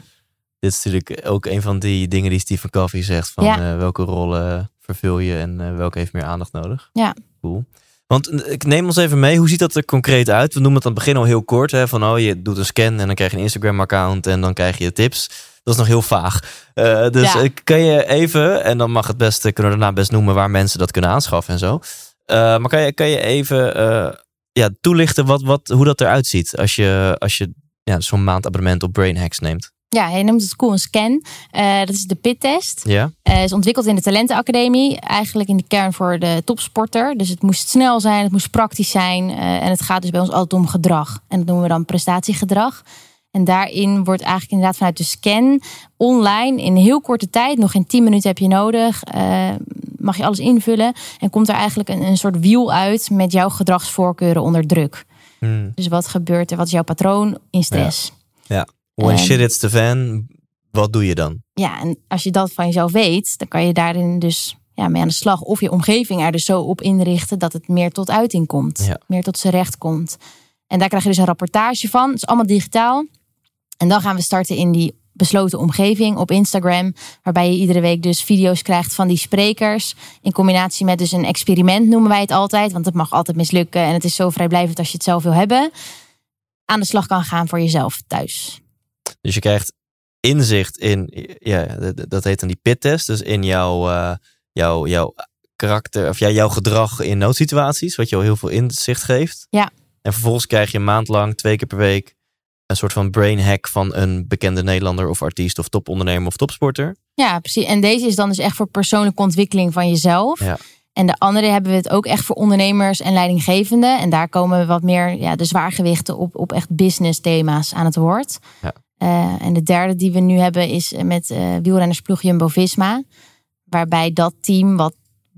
Dit is natuurlijk ook een van die dingen die Stephen Covey zegt. Van Ja. eh, welke rollen vervul je en eh, welke heeft meer aandacht nodig. Ja. Cool. Want eh, ik neem ons even mee. Hoe ziet dat er concreet uit? We noemen het aan het begin al heel kort. Hè, van oh, je doet een scan en dan krijg je een Instagram account en dan krijg je tips. Dat is nog heel vaag. Dus Ja. kan je even, en dan mag het best, kunnen we daarna best noemen waar mensen dat kunnen aanschaffen en zo. Maar kan je, kan je even ja, toelichten wat, wat, hoe dat eruit ziet als je, als je ja, zo'n maandabonnement op Brain Hacks neemt? Ja, hij noemt het cool een scan. Eh, dat is de PIT-test. Ja? Eh, is ontwikkeld in de Talentenacademie. Eigenlijk in de kern voor de topsporter. Dus het moest snel zijn, het moest praktisch zijn. eh, en het gaat dus bij ons altijd om gedrag. En dat noemen we dan prestatiegedrag. En daarin wordt eigenlijk inderdaad vanuit de scan online in heel korte tijd, nog geen 10 minuten heb je nodig, mag je alles invullen. En komt er eigenlijk een, een soort wiel uit met jouw gedragsvoorkeuren onder druk. Hmm. Dus wat gebeurt er? Wat is jouw patroon in stress? When En- shit hits the fan, wat doe je dan? ja, en als je dat van jezelf weet, dan kan je daarin dus ja, mee aan de slag. Of je omgeving er dus zo op inrichten dat het meer tot uiting komt. Ja. Meer tot zijn recht komt. En daar krijg je dus een rapportage van. Het is allemaal digitaal. En dan gaan we starten in die besloten omgeving op Instagram. Waarbij je iedere week dus video's krijgt van die sprekers. In combinatie met dus een experiment noemen wij het altijd. Want het mag altijd mislukken. En het is zo vrijblijvend als je het zelf wil hebben. Aan de slag kan gaan voor jezelf thuis. Dus je krijgt inzicht in, ja, dat heet dan die pittest. Dus in jouw, eh, jouw, jouw karakter, of ja, jouw gedrag in noodsituaties. Wat je al heel veel inzicht geeft. Ja. En vervolgens krijg je een maand lang, twee keer per week, een soort van brain hack van een bekende Nederlander of artiest of topondernemer of topsporter. Ja, precies. En deze is dan dus echt voor persoonlijke ontwikkeling van jezelf. Ja. En de andere hebben we het ook echt voor ondernemers en leidinggevenden. En daar komen we wat meer ja, de zwaargewichten op, op echt business thema's aan het woord. Ja. Eh, en de derde die we nu hebben is met eh wielrennersploeg Jumbo-Visma. Waarbij dat team wat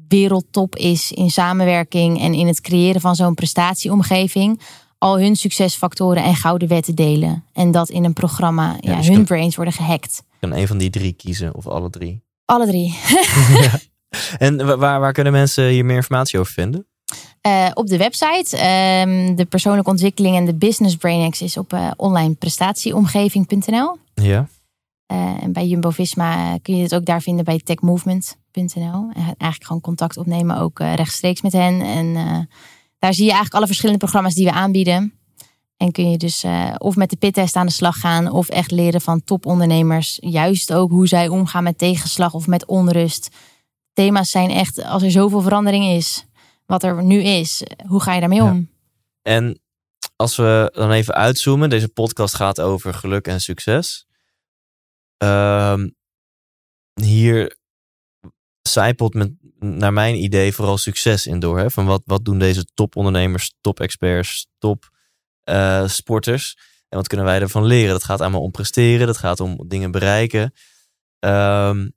wereldtop is in samenwerking en in het creëren van zo'n prestatieomgeving. Al hun succesfactoren en gouden wetten delen. En dat in een programma, ja, dus hun kan- brains worden gehackt. Kan een van die drie kiezen of alle drie. Alle drie. En wa- waar, waar kunnen mensen hier meer informatie over vinden? Eh, op de website. ehm, de persoonlijke ontwikkeling en de business brain hacks is op eh onlineprestatieomgeving.nl. Ja. Eh, en bij Jumbo Visma kun je het ook daar vinden bij techmovement.nl. En eigenlijk gewoon contact opnemen, ook rechtstreeks met hen. En daar zie je eigenlijk alle verschillende programma's die we aanbieden. En kun je dus of met de pittest aan de slag gaan, of echt leren van topondernemers. Juist ook hoe zij omgaan met tegenslag of met onrust. Thema's zijn echt, als er zoveel verandering is, wat er nu is, hoe ga je daarmee Ja. om? En als we dan even uitzoomen, deze podcast gaat over geluk en succes. Ehm, hier zijpelt met, naar mijn idee vooral succes in door. Hè? Van wat, wat doen deze topondernemers, top-experts, top-sporters? en wat kunnen wij ervan leren? Dat gaat allemaal om presteren, dat gaat om dingen bereiken. Ehm,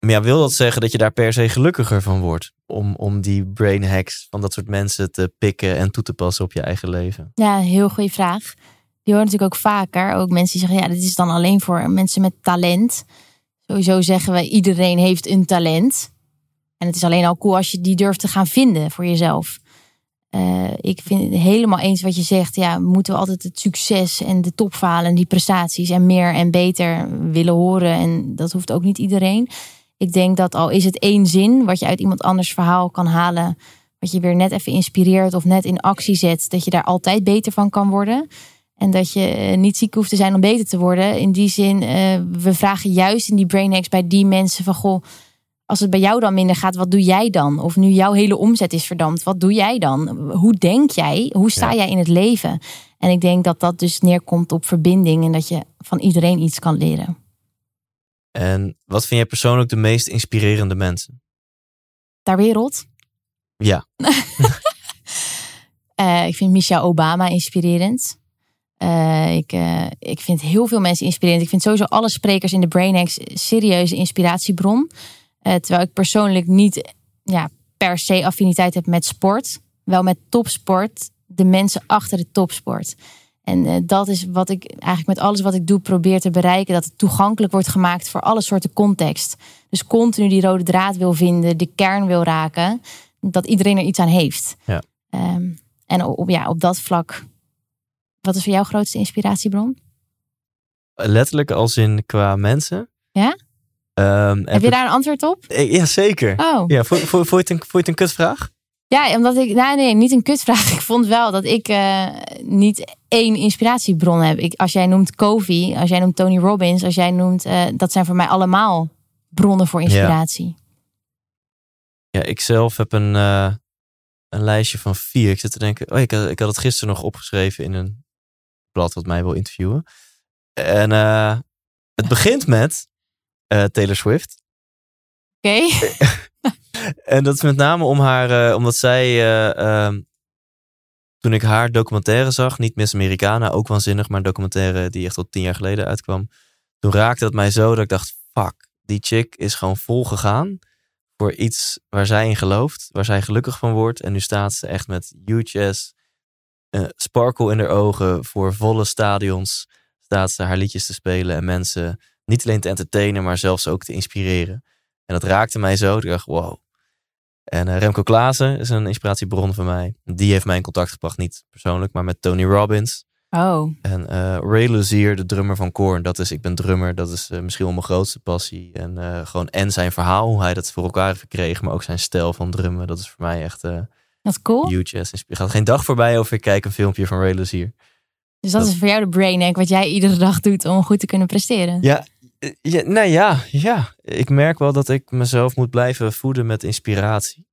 maar ja, wil dat zeggen dat je daar per se gelukkiger van wordt? Om, om die brain hacks van dat soort mensen te pikken en toe te passen op je eigen leven? Ja, heel goede vraag. Die hoor natuurlijk ook vaker. Ook mensen die zeggen, ja, dit is dan alleen voor mensen met talent. Sowieso zeggen we, iedereen heeft een talent. En het is alleen al cool als je die durft te gaan vinden voor jezelf. Eh, ik vind het helemaal eens wat je zegt. Ja, moeten we altijd het succes en de topfalen en die prestaties en meer en beter willen horen. En dat hoeft ook niet iedereen. Ik denk dat al is het één zin wat je uit iemand anders verhaal kan halen. Wat je weer net even inspireert of net in actie zet. Dat je daar altijd beter van kan worden. En dat je eh, niet ziek hoeft te zijn om beter te worden. In die zin, eh, we vragen juist in die brain hacks bij die mensen van goh, als het bij jou dan minder gaat, wat doe jij dan? Of nu jouw hele omzet is verdampt, wat doe jij dan? Hoe denk jij? Hoe sta Ja. jij in het leven? En ik denk dat dat dus neerkomt op verbinding en dat je van iedereen iets kan leren. En wat vind jij persoonlijk de meest inspirerende mensen? Ter wereld? Ja. Uh, ik vind Michelle Obama inspirerend. Uh, ik, uh, ik vind heel veel mensen inspirerend. Ik vind sowieso alle sprekers in de BrainX serieuze inspiratiebron. terwijl ik persoonlijk niet ja, per se affiniteit heb met sport. Wel met topsport. De mensen achter de topsport. En dat is wat ik eigenlijk met alles wat ik doe probeer te bereiken. Dat het toegankelijk wordt gemaakt voor alle soorten context. Dus continu die rode draad wil vinden, de kern wil raken. Dat iedereen er iets aan heeft. Ja. Um, en op, ja, op dat vlak, wat is voor jou grootste inspiratiebron? Letterlijk als in qua mensen. Ja? Um, heb je daar een antwoord op? Ja, zeker. Oh. Ja, vond, vond, vond, je het een, vond je het een kutvraag? Ja, omdat ik, nee, nee, niet een kutvraag. Ik vond wel dat ik uh, niet één inspiratiebron heb. Ik, als jij noemt Kofi, als jij noemt Tony Robbins, als jij noemt, uh, dat zijn voor mij allemaal bronnen voor inspiratie. Ja, ja ik zelf heb een, uh, een lijstje van vier. Ik zit te denken, oh, ik had, ik had het gisteren nog opgeschreven in een blad wat mij wil interviewen. En het begint met Taylor Swift. Oké. Okay. en dat is met name om haar, uh, omdat zij, um, toen ik haar documentaire zag, niet Miss Americana, ook waanzinnig, maar een documentaire die echt al tien jaar geleden uitkwam. Toen raakte het mij zo dat ik dacht, fuck, die chick is gewoon vol gegaan voor iets waar zij in gelooft, waar zij gelukkig van wordt. En nu staat ze echt met huge ass, uh, sparkle in haar ogen, voor volle stadions. Staat ze haar liedjes te spelen en mensen niet alleen te entertainen, maar zelfs ook te inspireren. En dat raakte mij zo. Ik dacht, wow. En uh, Remco Klaassen is een inspiratiebron van mij. Die heeft mij in contact gebracht, niet persoonlijk, maar met Tony Robbins. Oh. En uh, Ray Luzier, de drummer van Korn, dat is, ik ben drummer, dat is uh, misschien wel mijn grootste passie. En gewoon en zijn verhaal, hoe hij dat voor elkaar heeft gekregen, maar ook zijn stijl van drummen, dat is voor mij echt dat is cool. huge. Er gaat geen dag voorbij of ik kijk een filmpje van Ray Luzier. Dus dat, dat, is voor jou de brain hack, wat jij iedere dag doet om goed te kunnen presteren. Ja, ja, nou ja, ja, ik merk wel dat ik mezelf moet blijven voeden met inspiratie.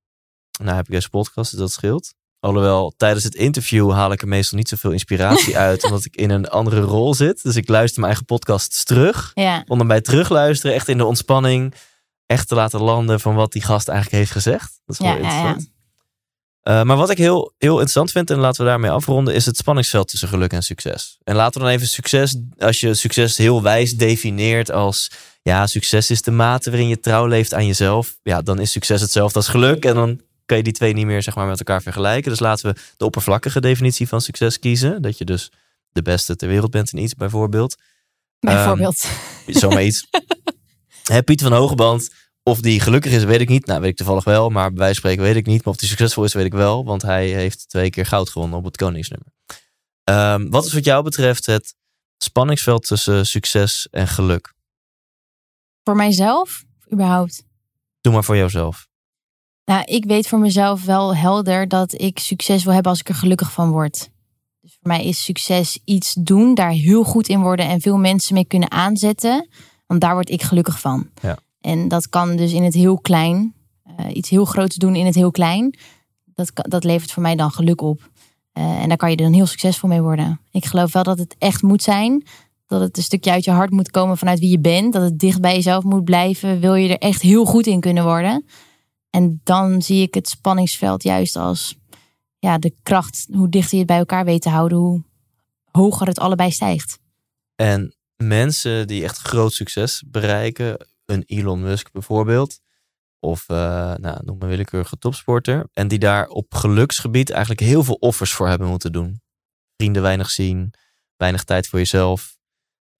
Nou heb ik deze podcast, dus dat scheelt. Alhoewel, tijdens het interview haal ik er meestal niet zoveel inspiratie uit, omdat ik in een andere rol zit. Dus ik luister mijn eigen podcasts terug. Ja. Om dan bij terugluisteren, echt in de ontspanning, echt te laten landen van wat die gast eigenlijk heeft gezegd. Dat is wel ja, interessant. Ja, uh, maar wat ik heel, heel interessant vind, en laten we daarmee afronden, is het spanningsveld tussen geluk en succes. En laten we dan even succes, als je succes heel wijs defineert als, ja, succes is de mate waarin je trouw leeft aan jezelf. Ja, dan is succes hetzelfde als geluk. En dan kan je die twee niet meer zeg maar, met elkaar vergelijken. Dus laten we de oppervlakkige definitie van succes kiezen. Dat je dus de beste ter wereld bent in iets, bijvoorbeeld. Bijvoorbeeld. Um, zomaar iets. Piet van Hogeband, of die gelukkig is, weet ik niet. Nou, weet ik toevallig wel, maar bij wijze van spreken weet ik niet. Maar of die succesvol is, weet ik wel. Want hij heeft twee keer goud gewonnen op het Koningsnummer. Um, wat is wat jou betreft het spanningsveld tussen succes en geluk? Voor mijzelf, überhaupt? Doe maar voor jouzelf. Nou, ik weet voor mezelf wel helder dat ik succes wil hebben als ik er gelukkig van word. Dus voor mij is succes iets doen, daar heel goed in worden en veel mensen mee kunnen aanzetten. Want daar word ik gelukkig van. Ja. En dat kan dus in het heel klein, uh, iets heel groots doen in het heel klein. Dat, dat levert voor mij dan geluk op. Uh, en daar kan je dan heel succesvol mee worden. Ik geloof wel dat het echt moet zijn. Dat het een stukje uit je hart moet komen vanuit wie je bent. Dat het dicht bij jezelf moet blijven. Wil je er echt heel goed in kunnen worden. En dan zie ik het spanningsveld juist als ja, de kracht. Hoe dichter je het bij elkaar weet te houden, hoe hoger het allebei stijgt. En mensen die echt groot succes bereiken, een Elon Musk bijvoorbeeld, of uh, nou, noem maar willekeurige topsporter, en die daar op geluksgebied eigenlijk heel veel offers voor hebben moeten doen. Vrienden weinig zien, weinig tijd voor jezelf,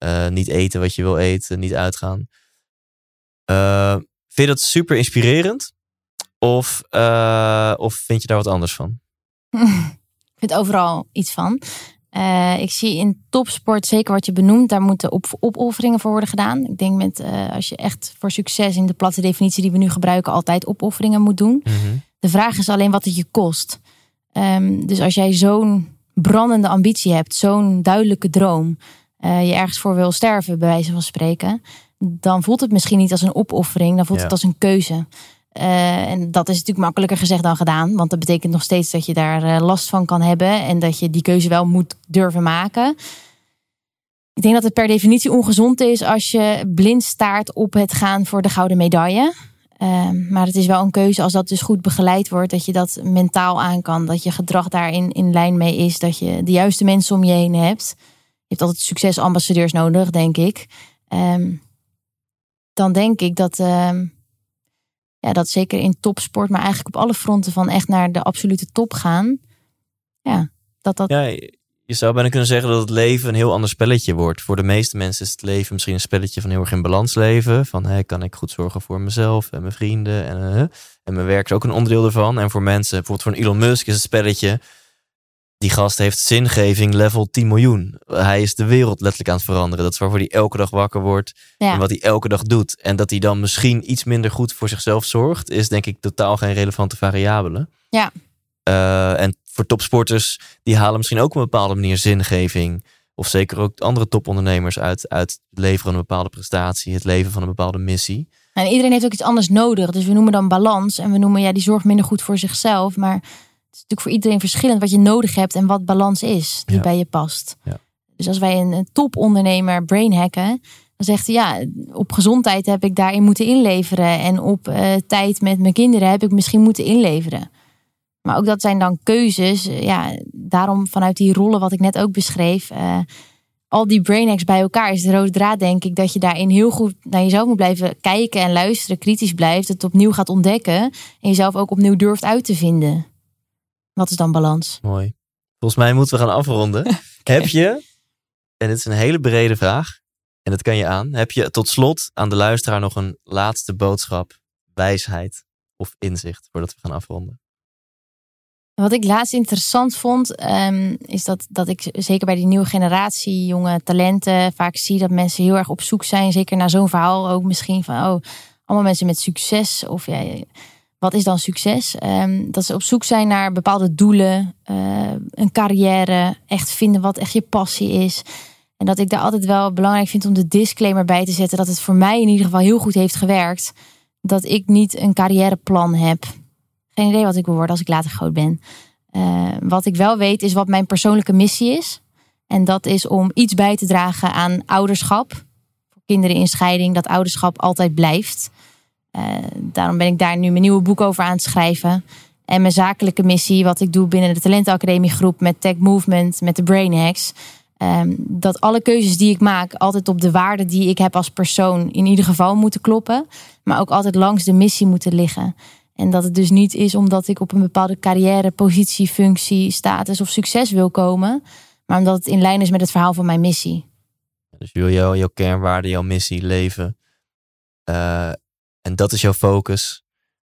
uh, niet eten wat je wil eten, niet uitgaan. Uh, vind je dat super inspirerend? Of, of vind je daar wat anders van? ik vind overal iets van. Uh, ik zie in topsport, zeker wat je benoemt, daar moeten op, opofferingen voor worden gedaan. Ik denk met uh, als je echt voor succes in de platte definitie die we nu gebruiken, altijd opofferingen moet doen. Mm -hmm. De vraag is alleen wat het je kost. Um, dus als jij zo'n brandende ambitie hebt, zo'n duidelijke droom, uh, je ergens voor wil sterven, bij wijze van spreken, dan voelt het misschien niet als een opoffering, dan voelt Ja. het als een keuze. Eh, en dat is natuurlijk makkelijker gezegd dan gedaan. Want dat betekent nog steeds dat je daar eh, last van kan hebben. En dat je die keuze wel moet durven maken. Ik denk dat het per definitie ongezond is als je blind staart op het gaan voor de gouden medaille. Ehm, maar het is wel een keuze als dat dus goed begeleid wordt, dat je dat mentaal aan kan, dat je gedrag daarin in lijn mee is, dat je de juiste mensen om je heen hebt. Je hebt altijd succesambassadeurs nodig, denk ik. Ehm, dan denk ik dat, ehm, ja, dat zeker in topsport, maar eigenlijk op alle fronten van echt naar de absolute top gaan. Ja, dat dat. Ja, je zou bijna kunnen zeggen dat het leven een heel ander spelletje wordt. Voor de meeste mensen is het leven misschien een spelletje van heel erg in balans leven. Van hey, kan ik goed zorgen voor mezelf en mijn vrienden en, uh, en mijn werk is ook een onderdeel ervan. En voor mensen, bijvoorbeeld voor Elon Musk is het spelletje. Die gast heeft zingeving level 10 miljoen. Hij is de wereld letterlijk aan het veranderen. Dat is waarvoor hij elke dag wakker wordt. Ja. En wat hij elke dag doet. En dat hij dan misschien iets minder goed voor zichzelf zorgt, is denk ik totaal geen relevante variabele. Ja. Uh, en voor topsporters, die halen misschien ook op een bepaalde manier zingeving. Of zeker ook andere topondernemers uit, uit het leveren van een bepaalde prestatie, het leven van een bepaalde missie. En iedereen heeft ook iets anders nodig. Dus we noemen dan balans. En we noemen, ja, die zorgt minder goed voor zichzelf. Maar is natuurlijk voor iedereen verschillend wat je nodig hebt en wat balans is die Ja. bij je past. Ja. Dus als wij een, een topondernemer brain hacken, dan zegt hij ja, op gezondheid heb ik daarin moeten inleveren. En op eh, tijd met mijn kinderen heb ik misschien moeten inleveren. Maar ook dat zijn dan keuzes. Eh, Ja, daarom vanuit die rollen wat ik net ook beschreef. eh, al die brain hacks bij elkaar is de rode draad, denk ik, dat je daarin heel goed naar jezelf moet blijven kijken en luisteren, kritisch blijft, het opnieuw gaat ontdekken en jezelf ook opnieuw durft uit te vinden. Wat is dan balans? Mooi. Volgens mij moeten we gaan afronden. Heb je, en dit is een hele brede vraag, en dat kan je aan, heb je tot slot aan de luisteraar nog een laatste boodschap, wijsheid of inzicht voordat we gaan afronden? Wat ik laatst interessant vond, ehm, is dat, dat ik zeker bij die nieuwe generatie jonge talenten vaak zie dat mensen heel erg op zoek zijn. Zeker naar zo'n verhaal ook misschien van, oh, allemaal mensen met succes. Of ja, wat is dan succes? Ehm, dat ze op zoek zijn naar bepaalde doelen, eh, een carrière, echt vinden wat echt je passie is. En dat ik daar altijd wel belangrijk vind om de disclaimer bij te zetten dat het voor mij in ieder geval heel goed heeft gewerkt. Dat ik niet een carrièreplan heb. Geen idee wat ik wil worden als ik later groot ben. Uh, wat ik wel weet is wat mijn persoonlijke missie is. En dat is om iets bij te dragen aan ouderschap. Voor kinderen in scheiding, dat ouderschap altijd blijft. Uh, daarom ben ik daar nu mijn nieuwe boek over aan het schrijven. En mijn zakelijke missie, wat ik doe binnen de Talentenacademie groep met Tech Movement, met de Brain Hacks. Um, dat alle keuzes die ik maak altijd op de waarden die ik heb als persoon in ieder geval moeten kloppen. Maar ook altijd langs de missie moeten liggen. En dat het dus niet is omdat ik op een bepaalde carrière, positie, functie, status of succes wil komen. Maar omdat het in lijn is met het verhaal van mijn missie. Dus wil jouw, jouw kernwaarde, jouw missie leven. Uh, en dat is jouw focus.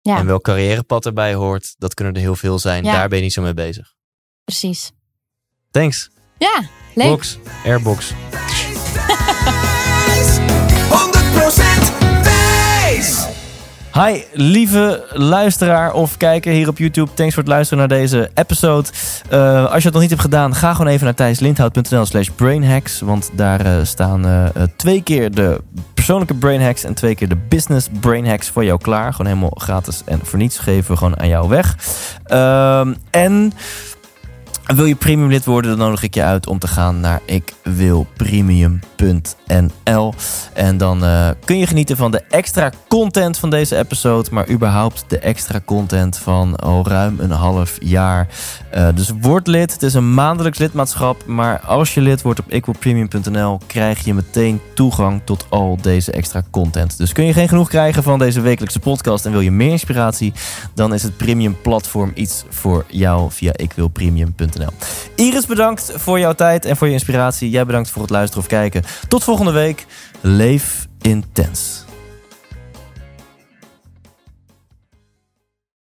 Ja. En welk carrièrepad erbij hoort, dat kunnen er heel veel zijn. Ja. Daar ben je niet zo mee bezig. Precies. Thanks. Ja, leuk. Box, Airbox. Hi, lieve luisteraar of kijker hier op YouTube. Thanks voor het luisteren naar deze episode. Uh, als je het nog niet hebt gedaan, ga gewoon even naar thijslindhout.nl slash brainhacks. Want daar uh, staan uh, twee keer de persoonlijke brainhacks en twee keer de business brainhacks voor jou klaar. Gewoon helemaal gratis en voor niets geven we gewoon aan jou weg. Ehm, en... Wil je premium lid worden, dan nodig ik je uit om te gaan naar ikwilpremium.nl. En dan uh, kun je genieten van de extra content van deze episode, maar überhaupt de extra content van al ruim een half jaar. Uh, dus word lid. Het is een maandelijks lidmaatschap, maar als je lid wordt op ikwilpremium.nl krijg je meteen toegang tot al deze extra content. Dus kun je geen genoeg krijgen van deze wekelijkse podcast en wil je meer inspiratie, dan is het premium platform iets voor jou via ikwilpremium.nl. Iris, bedankt voor jouw tijd en voor je inspiratie. Jij bedankt voor het luisteren of kijken. Tot volgende week. Leef intens.